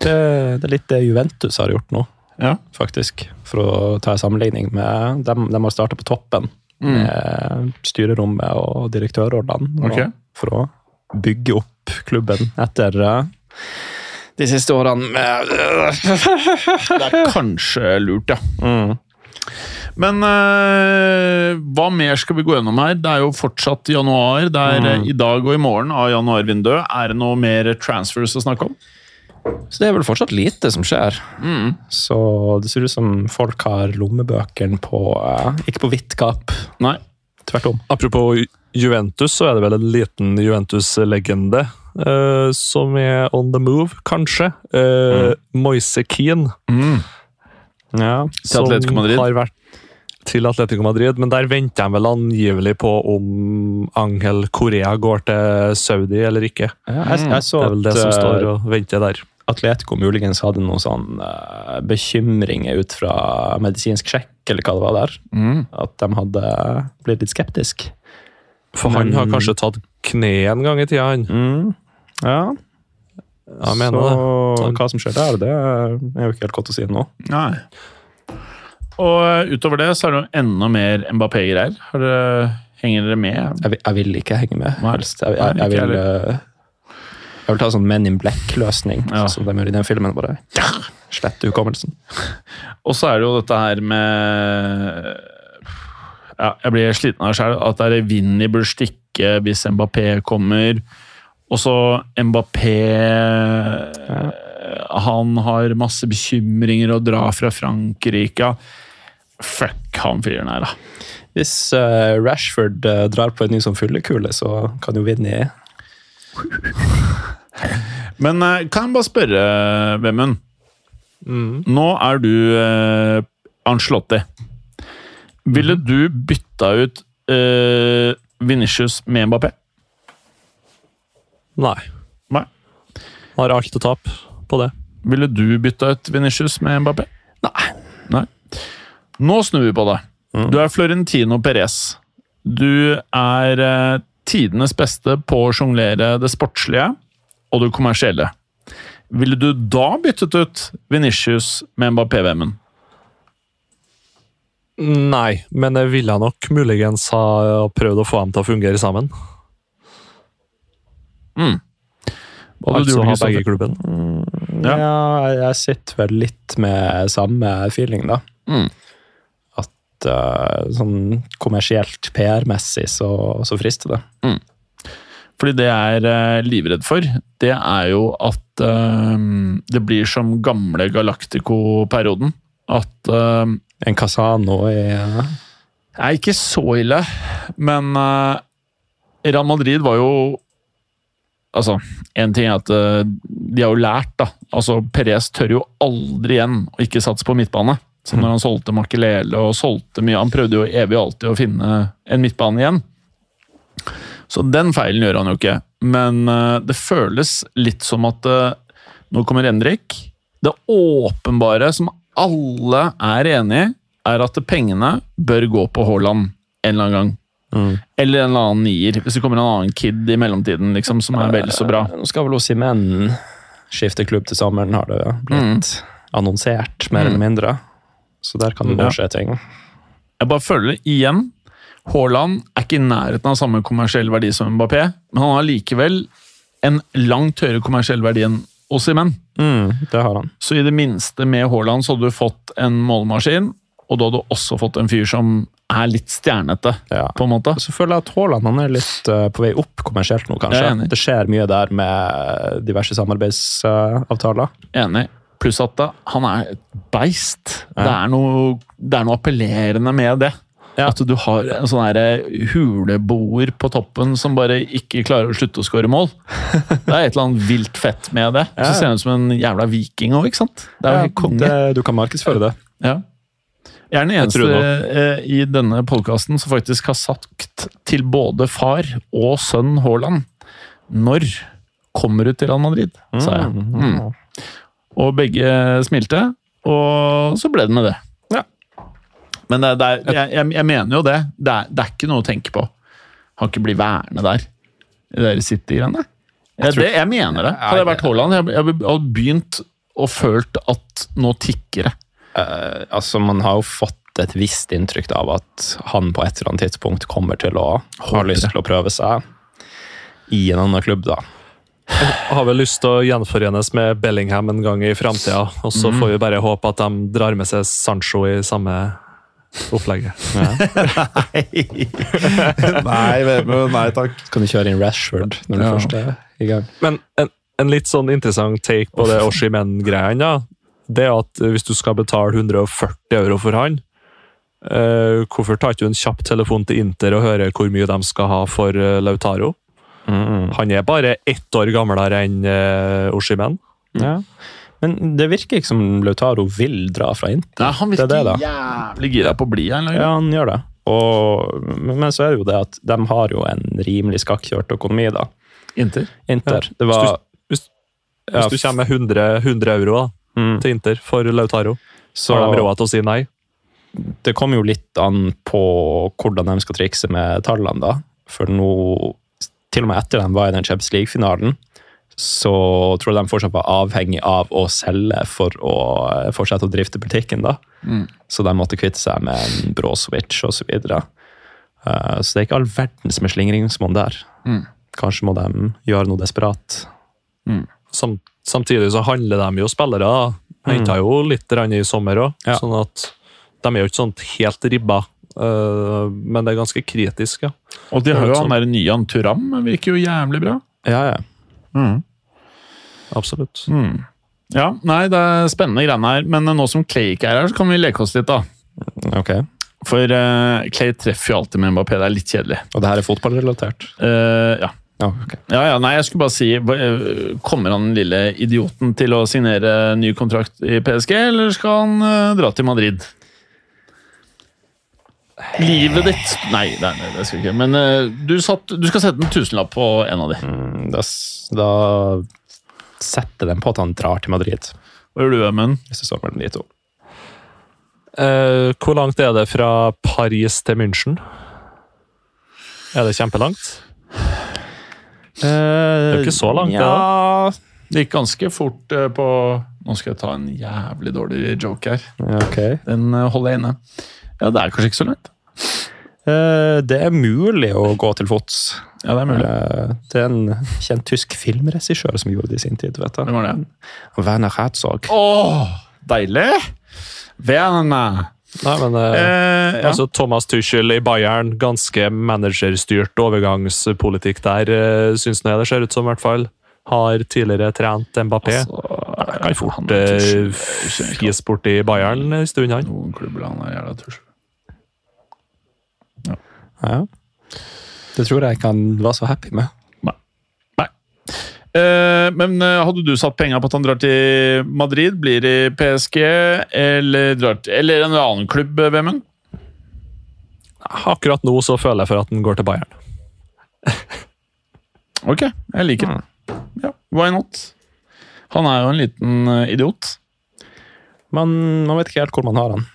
Det, det er litt det Juventus har gjort nå, Ja. faktisk. For å ta en sammenligning med dem. De har starta på toppen med styrerommet og direktørrollene. Okay. For å bygge opp klubben etter eh, de siste årene med Det er kanskje lurt, ja. Men øh, hva mer skal vi gå gjennom her? Det er jo fortsatt januar. Det er mm. i dag og i morgen av januarvinduet. Er det noe mer transfers å snakke om? Så det er vel fortsatt lite som skjer. Så det ser ut som folk har lommebøkene på eh, Ikke på hvitt gap, Nei. tvert om. Apropos Juventus, så er det vel en liten Juventus-legende eh, som er on the move, kanskje. Uh, Moise Keane. Ja. Til Atletico Madrid. Har vært til Atletico Madrid, men der venter de vel angivelig på om Angel Korea går til Saudi eller ikke. jeg, jeg så Det er vel det at, som eh, står og venter der. Atletico muligens hadde noen sånn uh, bekymringer ut fra medisinsk sjekk, eller hva det var der. At de hadde blitt litt skeptisk. For han har kanskje tatt kne en gang i tida, han. Ja, Jeg mener så det. hva som skjer der, det er jo ikke helt godt å si nå. Nei. Og utover det så er det jo enda mer Mbappé-greier. Henger dere med? Jeg, vil- jeg vil ikke henge med. Nei. helst. Jeg, jeg, jeg, vil, eh, jeg vil ta sånn Men in Black-løsning, Ja. som de gjør i den filmen. Bare slette hukommelsen. *laughs* Og så er det jo dette her med ja, Jeg blir sliten av det sjøl. At det er Vinni bør stikke hvis Mbappé kommer. Og så Mbappé Han har masse bekymringer og drar fra Frankrike. Fuck han fyren her, da. Hvis uh, Rashford uh, drar på en ny sånn fyllekule, så kan jo Vinni *laughs* Men uh, kan jeg bare spørre, Vemund? Nå er du uh, Anslotti. Ville du bytta ut uh, Vinicius med Mbappé? Nei. Nei. Har alt å tape på det. Ville du bytta ut Vinicius med Mbappé? Nei. Nei. Nå snur vi på det. Du er Florentino Perez. Du er eh, tidenes beste på å sjonglere det sportslige og det kommersielle. Ville du da byttet ut Vinicius med Mbappé-VM-en? Nei, men jeg ville nok muligens ha prøvd å få dem til å fungere sammen. Hva hadde du har gjort, begge klubbene? Mm, Ja, Ja. jeg, sitter vel litt med samme feeling, da. Mm. At uh, sånn kommersielt, PR-messig, så, så frister det. Fordi det jeg er eh, livredd for, det er jo at uh, det blir som gamle Galactico-perioden. At uh, En Casano i er ikke så ille, men Real Madrid var jo Altså, en ting er at eh, de har jo lært, da. Altså, Perez tør jo aldri igjen å ikke satse på midtbane. Som når han solgte Makelele og solgte mye. Han prøvde jo evig og alltid å finne en midtbane igjen. Så den feilen gjør han jo ikke. Men eh, det føles litt som at eh, nå kommer Endrik. Det åpenbare som alle er enig i, er at pengene bør gå på Haaland en eller annen gang. Eller en annen nier, hvis det kommer en annen kid i mellomtiden liksom, som er vel så bra. Nå skal vel Simen skifte klubb til sommeren, har det blitt annonsert, mer eller mindre. Så der kan det nå skje ting. Jeg bare føler igjen Haaland er ikke i nærheten av samme kommersiell verdi som Mbappé, men han har likevel en langt høyere kommersiell verdi enn Osimhen. Mm, det har han. Så i det minste med Haaland så hadde du fått en målmaskin, og da hadde du også fått en fyr som er litt stjernete, Ja. på en måte. Så føler jeg at Haaland han er litt uh, på vei opp kommersielt nå, kanskje. Det skjer mye der med diverse samarbeidsavtaler. Enig. Pluss at da, han er et beist. Det, er noe, det er noe appellerende med det. Ja. At du har en sånn her huleboer på toppen som bare ikke klarer å slutte å skåre mål. *laughs* Det er et eller annet vilt fett med det. Ja. Så ser han ut som en jævla viking òg, ikke sant? Det er jo helt konge. det, du kan markedsføre det. Ja. Jeg er den eneste eh, i denne podkasten som faktisk har sagt til både far og sønn Haaland Når kommer du til Real Madrid? sa jeg. Mm. Og begge smilte, og så ble det med det. Ja. Men det, det er, jeg, jeg, jeg mener jo det. Det er, det er ikke noe å tenke på. Han ikke bli værende der. I det City-greiene. Jeg, det- jeg mener det. Hadde jeg vært Haaland, jeg hadde begynt og følt at nå tikker det. Eh, altså, man har jo fått et visst inntrykk av at han på et eller annet tidspunkt kommer til å ha lyst til å prøve seg i en annen klubb, da. Har vel lyst til å gjenforenes med Bellingham en gang i framtida. Og så får vi bare håpe at de drar med seg Sancho i samme opplegget. *laughs* *laughs* nei, nei, nei takk. Kan du kjøre inn Rashford når du Ja. først er i gang? Men en, en litt sånn interessant take på det Oshimen-greia. Det er at hvis du skal betale 140 euro for han, eh, hvorfor tar ikke du en kjapp telefon til Inter og hører hvor mye de skal ha for eh, Lautaro? Han er bare ett år gamlere enn uh, Oshimen. Ja. Men det virker ikke som Lautaro vil dra fra Inter. Nei, han er virker det, det, jævlig gira på å bli her. Ja, han gjør det. Og, men så er det jo det at de har jo en rimelig skakkjørt økonomi, da. Inter. Inter. Ja. Det var Hvis, Ja, hvis du kommer med 100, 100 euro da, mm, til Inter for Lautaro, så har de råd til å si nei? det kommer jo litt an på hvordan de skal trikse med tallene, da. For nå, til og med etter de var i den Champions League-finalen, så tror jeg de fortsatt var avhengig av å selge for å fortsette å drifte butikken, da. Så de måtte kvitte seg med en Brozovic og så videre. Eh, Så det er ikke all verdens med slingringsmonn der. Kanskje må de gjøre noe desperat. Sam, samtidig så handler de jo spillere. Henta jo litt i sommer òg, Ja. sånn at de er jo ikke sånn helt ribba. eh, men det er ganske kritisk, ja. Og de har jo Sånn. han der nye Turam, virker jo jævlig bra. Ja, ja. Absolutt. Ja, nei, det er spennende greiene her, men nå som Clay ikke er her, så kan vi leke oss litt, da. Okay. For uh, Clay treffer jo alltid med Mbappé, det er litt kjedelig. Og det her er fotballrelatert? Uh, ja. Ja, okay. Ja, ja, nei, jeg skulle bare si eh, Kommer han lille idioten til å signere ny kontrakt i PSG, eller skal han uh, dra til Madrid? Livet ditt Nei, nei, nei det skal vi ikke. Men uh, du, satt, du skal sette en tusenlapp på en av de. Mm, Da, da setter den på at han drar til Madrid, Hva gjør du, Emund? hvis det står mellom de to. Uh, hvor langt er det fra Paris til München? Er det kjempelangt? Det er jo ikke så langt, det, ja. Det gikk ganske fort eh, på Nå skal jeg ta en jævlig dårlig joke her. Okay. Den eh, holder jeg inne. Ja, det er kanskje ikke så langt. Eh, Det er mulig å gå til fots. Ja, det er mulig. Det er en kjent tysk filmregissør som gjorde det i sin tid. vet du. Hvem var det? Werner Herzog. Åh, deilig! Verne. Nei, men eh, Eh, ja. altså Thomas Tuchel i Bayern, ganske managerstyrt overgangspolitikk der, uh, syns jeg det ser ut som, i hvert fall. Har tidligere trent Mbappé. Altså, kan fort er uh, tusj. Ikke fis bort i Bayern en stund, han. Noen klubber han er jævla tusj. Ja. Det tror jeg ikke han var så happy med. Eh, men eh, hadde du satt penger på at han drar til Madrid, blir i PSG, eller, drar til, eller en annen klubb, eh, Vemund? Akkurat nå så føler jeg for at han går til Bayern. *laughs* Ok, jeg liker den. Ja, why not? Han er jo en liten idiot. Men man vet ikke helt hvor man har han.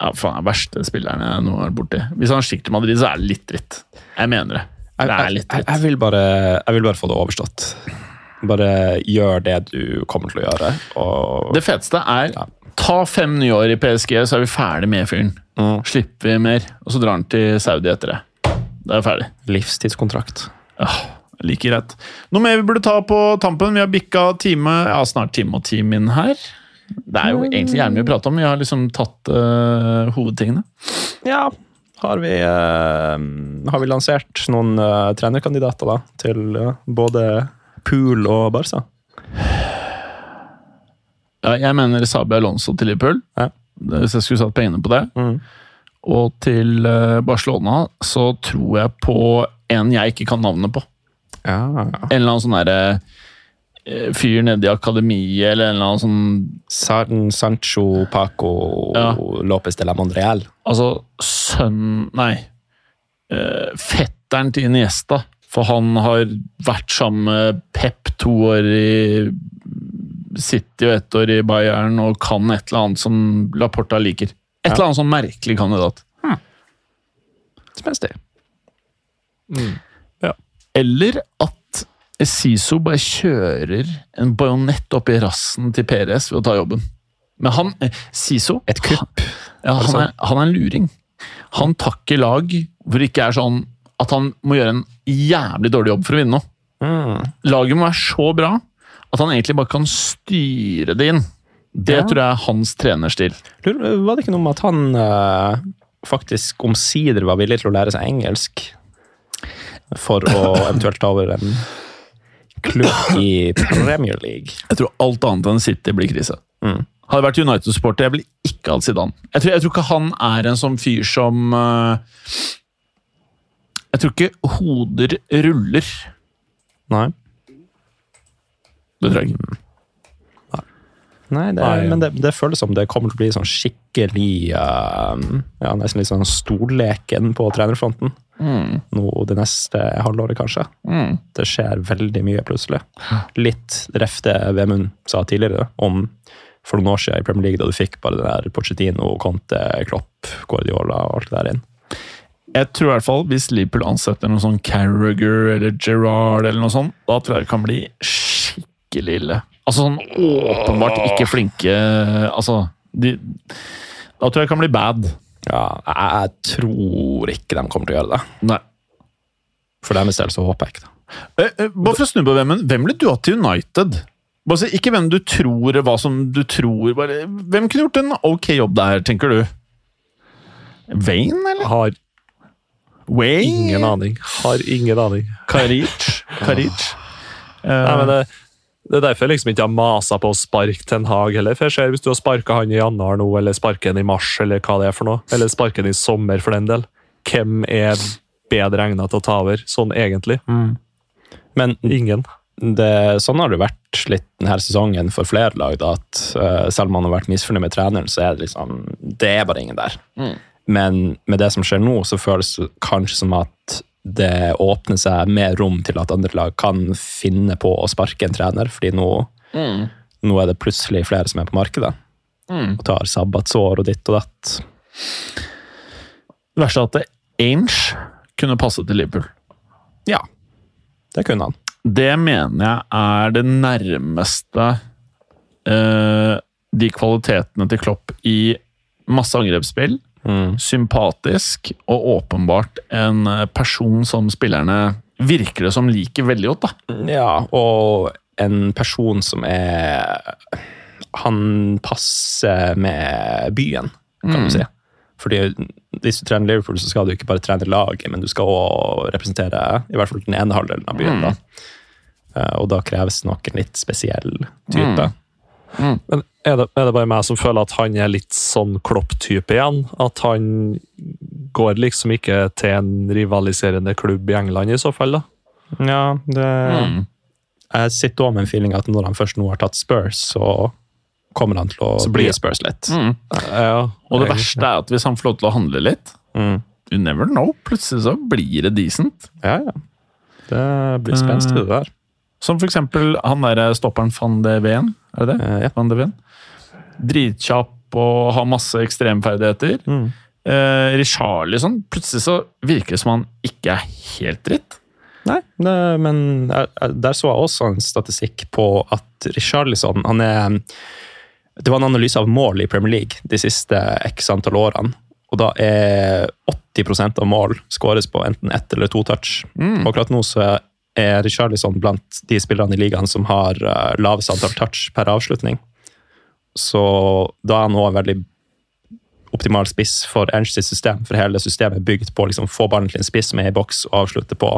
Ja, faen, er verste spilleren jeg nå har borti. Hvis han stikker til Madrid, så er det litt dritt. Jeg mener det. Jeg, Det er jeg, litt jeg, vil bare, jeg vil bare få det overstått. Bare gjør det du kommer til å gjøre. Og, Det feteste er Ja. ta fem nye år i PSG, så er vi ferdig med fyren. Mm. Slipper vi mer, og så drar han til Saudi etter det. Da er vi ferdig. livstidskontrakt. Like greit. Noe mer vi burde ta på tampen? Vi har bikka time, ja, snart time og time inn her. Det er jo egentlig gjerne mye å prate om. Vi har liksom tatt uh, hovedtingene. Ja, har vi, eh, har vi lansert noen eh, trenerkandidater da, til eh, både Pool og Barca? Ja, jeg mener Sabi Alonso til Liverpool. Ja. Hvis jeg skulle satt pengene på det. Mm. og til Barcelona, så tror jeg på en jeg ikke kan navnet på. Ja. En eller annen sånn derre fyr nede i akademiet, eller en eller annen sånn San, Sancho Paco Ja. Lopez de la Mondreal. Altså sønn Nei. eh, fetteren til Iniesta. For han har vært sammen med Pep to år i City og ett år i Bayern og kan et eller annet som Laporta liker. Et Ja. eller annet sånn merkelig kandidat. Spenstig. Eller at Siso bare kjører en bajonett opp i rassen til PRS ved å ta jobben. Men han, eh, Siso Et kupp. Ja, han, er, han er en luring. Han takker lag hvor det ikke er sånn at han må gjøre en jævlig dårlig jobb for å vinne noe. Mm. Laget må være så bra at han egentlig bare kan styre det inn. Det Ja. tror jeg er hans trenerstil. Var det ikke noe med at han eh, faktisk omsider var villig til å lære seg engelsk? For å *laughs* eventuelt ta over en klubb i Premier League. Jeg tror alt annet enn City blir krise. Mm. Hadde vært United-supporter, jeg ville ikke hatt Zidane. Jeg tror, jeg tror ikke han er en sånn fyr som uh, Jeg tror ikke hoder ruller. Nei. Det tror jeg ikke. Nei, det, Nei, ja. men det, det føles som det kommer til å bli sånn skikkelig uh, Ja, nesten litt sånn stolleken på trenerfronten. Mm. Nå det neste halvåret, kanskje. Mm. Det skjer veldig mye plutselig. Litt ref det Vemund sa tidligere om for noen år siden i Premier League, da du fikk bare det der Pochettino, Conte, Klopp, Guardiola og alt det der inn. Jeg tror i hvert fall hvis Liverpool ansetter noen sånn Carragher eller Gerrard eller noe sånt, da tror jeg det kan bli skikkelig ille. Altså sånn åpenbart ikke flinke Altså de, Da tror jeg det kan bli bad. Ja, jeg tror ikke de kommer til å gjøre det. Nei. For deres del så håper jeg ikke det. Eh, eh, Bare for å snu på hvem, hvem ville du hatt til United? Bare si, ikke hvem du tror, hva som du tror bare, Hvem kunne gjort en ok jobb der, tenker du? Wayne, eller? Har Wayne? ingen aning. Har ingen aning. Karic? Karic? Nei, men det, det er derfor jeg liksom ikke har masa på å sparke Ten Hag heller. For jeg ser Hvis du har sparka han i januar nå, eller sparker han i mars, eller hva det er for noe, eller sparker han i sommer for den del, hvem er bedre egnet til å ta over, sånn egentlig? Men Ingen. det, sånn har det vært litt denne sesongen for flere lag. Da, at uh, Selv om man har vært misfornøyd med treneren, så er det liksom Det er bare ingen der. Men med det som skjer nå, så føles det kanskje som at det åpner seg mer rom til at andre lag kan finne på å sparke en trener, fordi nå, nå er det plutselig flere som er på markedet. Og tar sabbatsår og ditt og datt. Det verste er at Ainge kunne passe til Liverpool. Ja, det kunne han. Det mener jeg er det nærmeste eh, de kvalitetene til Klopp i masse angrepsspill. Sympatisk og åpenbart en eh, person som spillerne virker det som liker veldig godt. da. Ja, og en person som er Han passer med byen, kan du si. Fordi hvis du trener Liverpool, så skal du ikke bare trene laget, men du skal også representere i hvert fall den ene halvdelen av byen. da. Eh, Og da kreves noen litt spesiell type. Men er det, er det bare meg som føler at han er litt sånn Klopp-type igjen? At han går liksom ikke til en rivaliserende klubb i England i så fall, da? Ja, det Jeg sitter også med en feeling at når han først nå har tatt Spurs, så kommer han til å Så bli Spurs litt. Ja, Og det verste er at hvis han får lov til å handle litt Mm. You never know. Plutselig så blir det decent. Ja, ja. Det blir spenstig, det der. Som for eksempel han der stopperen van de Ven. Er det det? Eh, ja. Van de Ven. Dritkjapp og har masse ekstremferdigheter. Mm. Eh, Richarlison, plutselig så virker det som han ikke er helt dritt. Nei, det, men jeg, jeg, der så jeg også en statistikk på at Richarlison han er Det var en analyse av mål i Premier League de siste x antall årene. Og da er 80% av mål skåres på enten ett eller to touch. Og akkurat nå så er Richarlison blant de spillerne i ligaen som har eh, lavest antall touch per avslutning. Så da er han også veldig optimal spiss for Ernsts system, for hele systemet er bygd på å liksom, få ballen til en spiss som er i boks, og avslutte på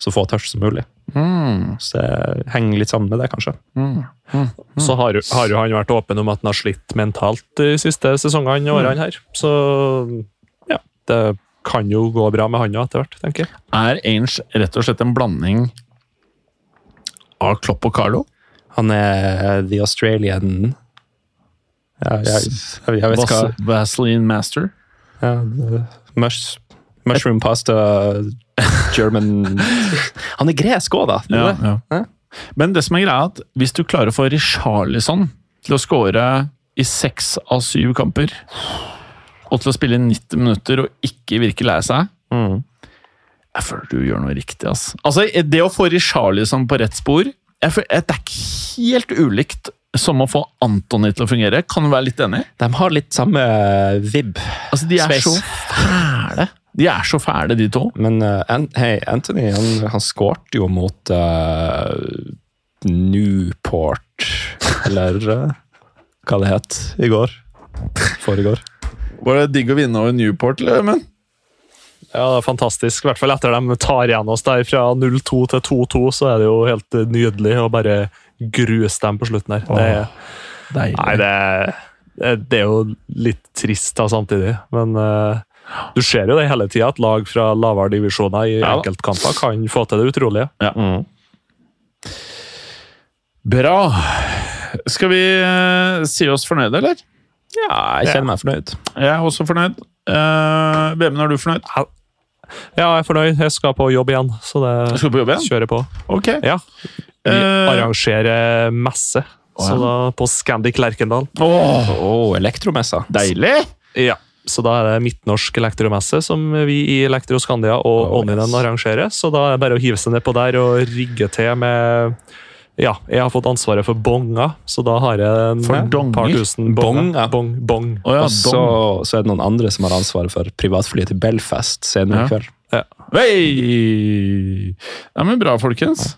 så få touch som mulig. Så det henger litt sammen med det, kanskje. Så har, jo- har jo han vært åpen om at han har slitt mentalt de siste sesongene og årene her. Så ja. det kan jo gå bra med han òg etter hvert, tenker jeg. Er Ainge rett og slett en blanding av Klopp og Carlo? Han er the Australian ja, jeg, jeg, jeg vet hva Vaseline Master? ja, mush, Mushroom pasta German *laughs* Han er gresk òg, da. Ja, ja. Men det som er greia er at hvis du klarer å få Richarlison til å score i seks av syv kamper, og til å spille 90 minutter og ikke virke lei seg Mm. Jeg føler du gjør noe riktig, ass. Altså, Det å få Richarlison på rett spor føler, Det er ikke helt ulikt som å få Antony til å fungere. Kan du være litt enig? De har litt samme vib. Altså, De er Space. så fæle. De er så fæle, de to. Men uh, hey, Anthony han, han skårte jo mot uh, Newport, eller *laughs* uh, hva det het, i går. Foregår. Var det digg å vinne over Newport, eller? Men? Ja, det er fantastisk. I hvert fall etter de tar igjen oss der fra 0-2 til 2-2, så er det jo helt nydelig å bare gruse dem på slutten der. Det, nei, det, det, det er jo litt trist da samtidig, men uh, du ser jo det hele tida, at lag fra lavere divisjoner i Ja enkeltkamper kan få til det utrolige. Mm. Bra. Skal vi uh, si oss fornøyde, eller? Ja, jeg kjenner meg fornøyd. Jeg er også fornøyd. Uh, Vemund, er du fornøyd? Ja, jeg er fornøyd. Jeg skal på jobb igjen, så det Skal på jobb igjen? kjører på. Ok. Ja. Vi uh, arrangerer messe, så ja. da på Scandic Lerkendal. Åh, Å, elektromessa. deilig! Ja. Så da er det Midtnorsk elektromesse som vi i Elektroskandia og Oh, Onninen yes. arrangerer. Så da er det bare å hive seg nedpå der og rigge til med Ja, jeg har fått ansvaret for bonga, så da har jeg en For par tusen bonga. Bong, Bong, ja. bong. Å ja, og så, så er det noen andre som har ansvaret for privatflyet til Belfast senere Ja. i kveld. Hey! Ja, men bra, folkens.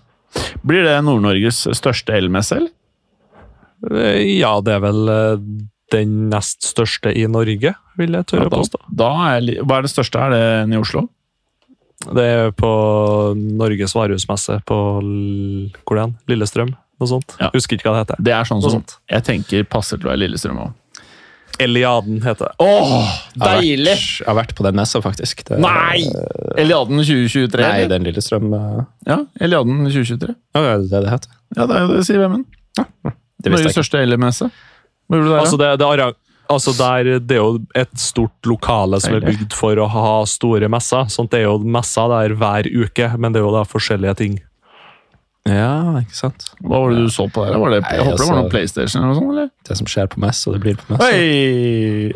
Blir det Nord-Norges største elmesse, eller? Eh, Ja, det er vel eh, den nest største i Norge, vil jeg tørre ja, da, påstå. da er, hva er det største? Er det i Oslo? Det er på Norges varehusmesse på hvor er? Lillestrøm. Noe sånt. Ja. Husker ikke hva det heter. Det er sånn Noe som sånt. jeg tenker passer til å være Lillestrøm òg. Eliaden heter det. Åh, Jeg har deilig! vært- Jeg har vært på den messa, faktisk. Det, Nei! Eliaden 2023? Nei, eller? den Lillestrøm eh, Ja, Eliaden 2023. Ja, det er det det heter. Ja, det er jo det, sier Vemund. Det visste Norges jeg ikke. største elmesse. Hva gjorde du der, Altså, det, det, altså der, det er jo et stort lokale som er bygd for å ha store messer. Sånt det er jo messer der hver uke, men det er jo da forskjellige ting. Ja, ikke sant? Hva var det du så på der? Var det, Nei, jeg håper det var noe altså- PlayStation eller noe sånt? eller? Det som skjer på mess, og det blir på mess.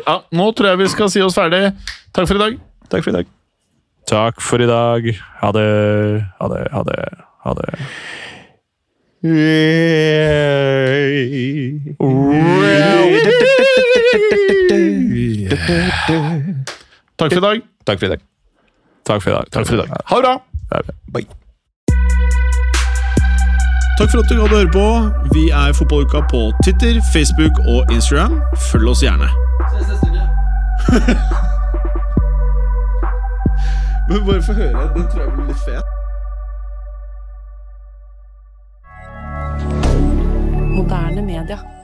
Ja, nå tror jeg vi skal si oss ferdig. Takk for i dag. Takk for i dag. Takk for i dag. Ha det, ha det, ha det. Ha det. Takk for i dag. Takk for i dag. Takk for i dag. Takk for i dag. Ha det bra! Bye. Takk for at du hadde høre på. Vi er Fotballuka på Twitter, Facebook og Instagram. Følg oss gjerne. *laughs* Men bare få høre. Den tror jeg blir litt fet. Moderne media.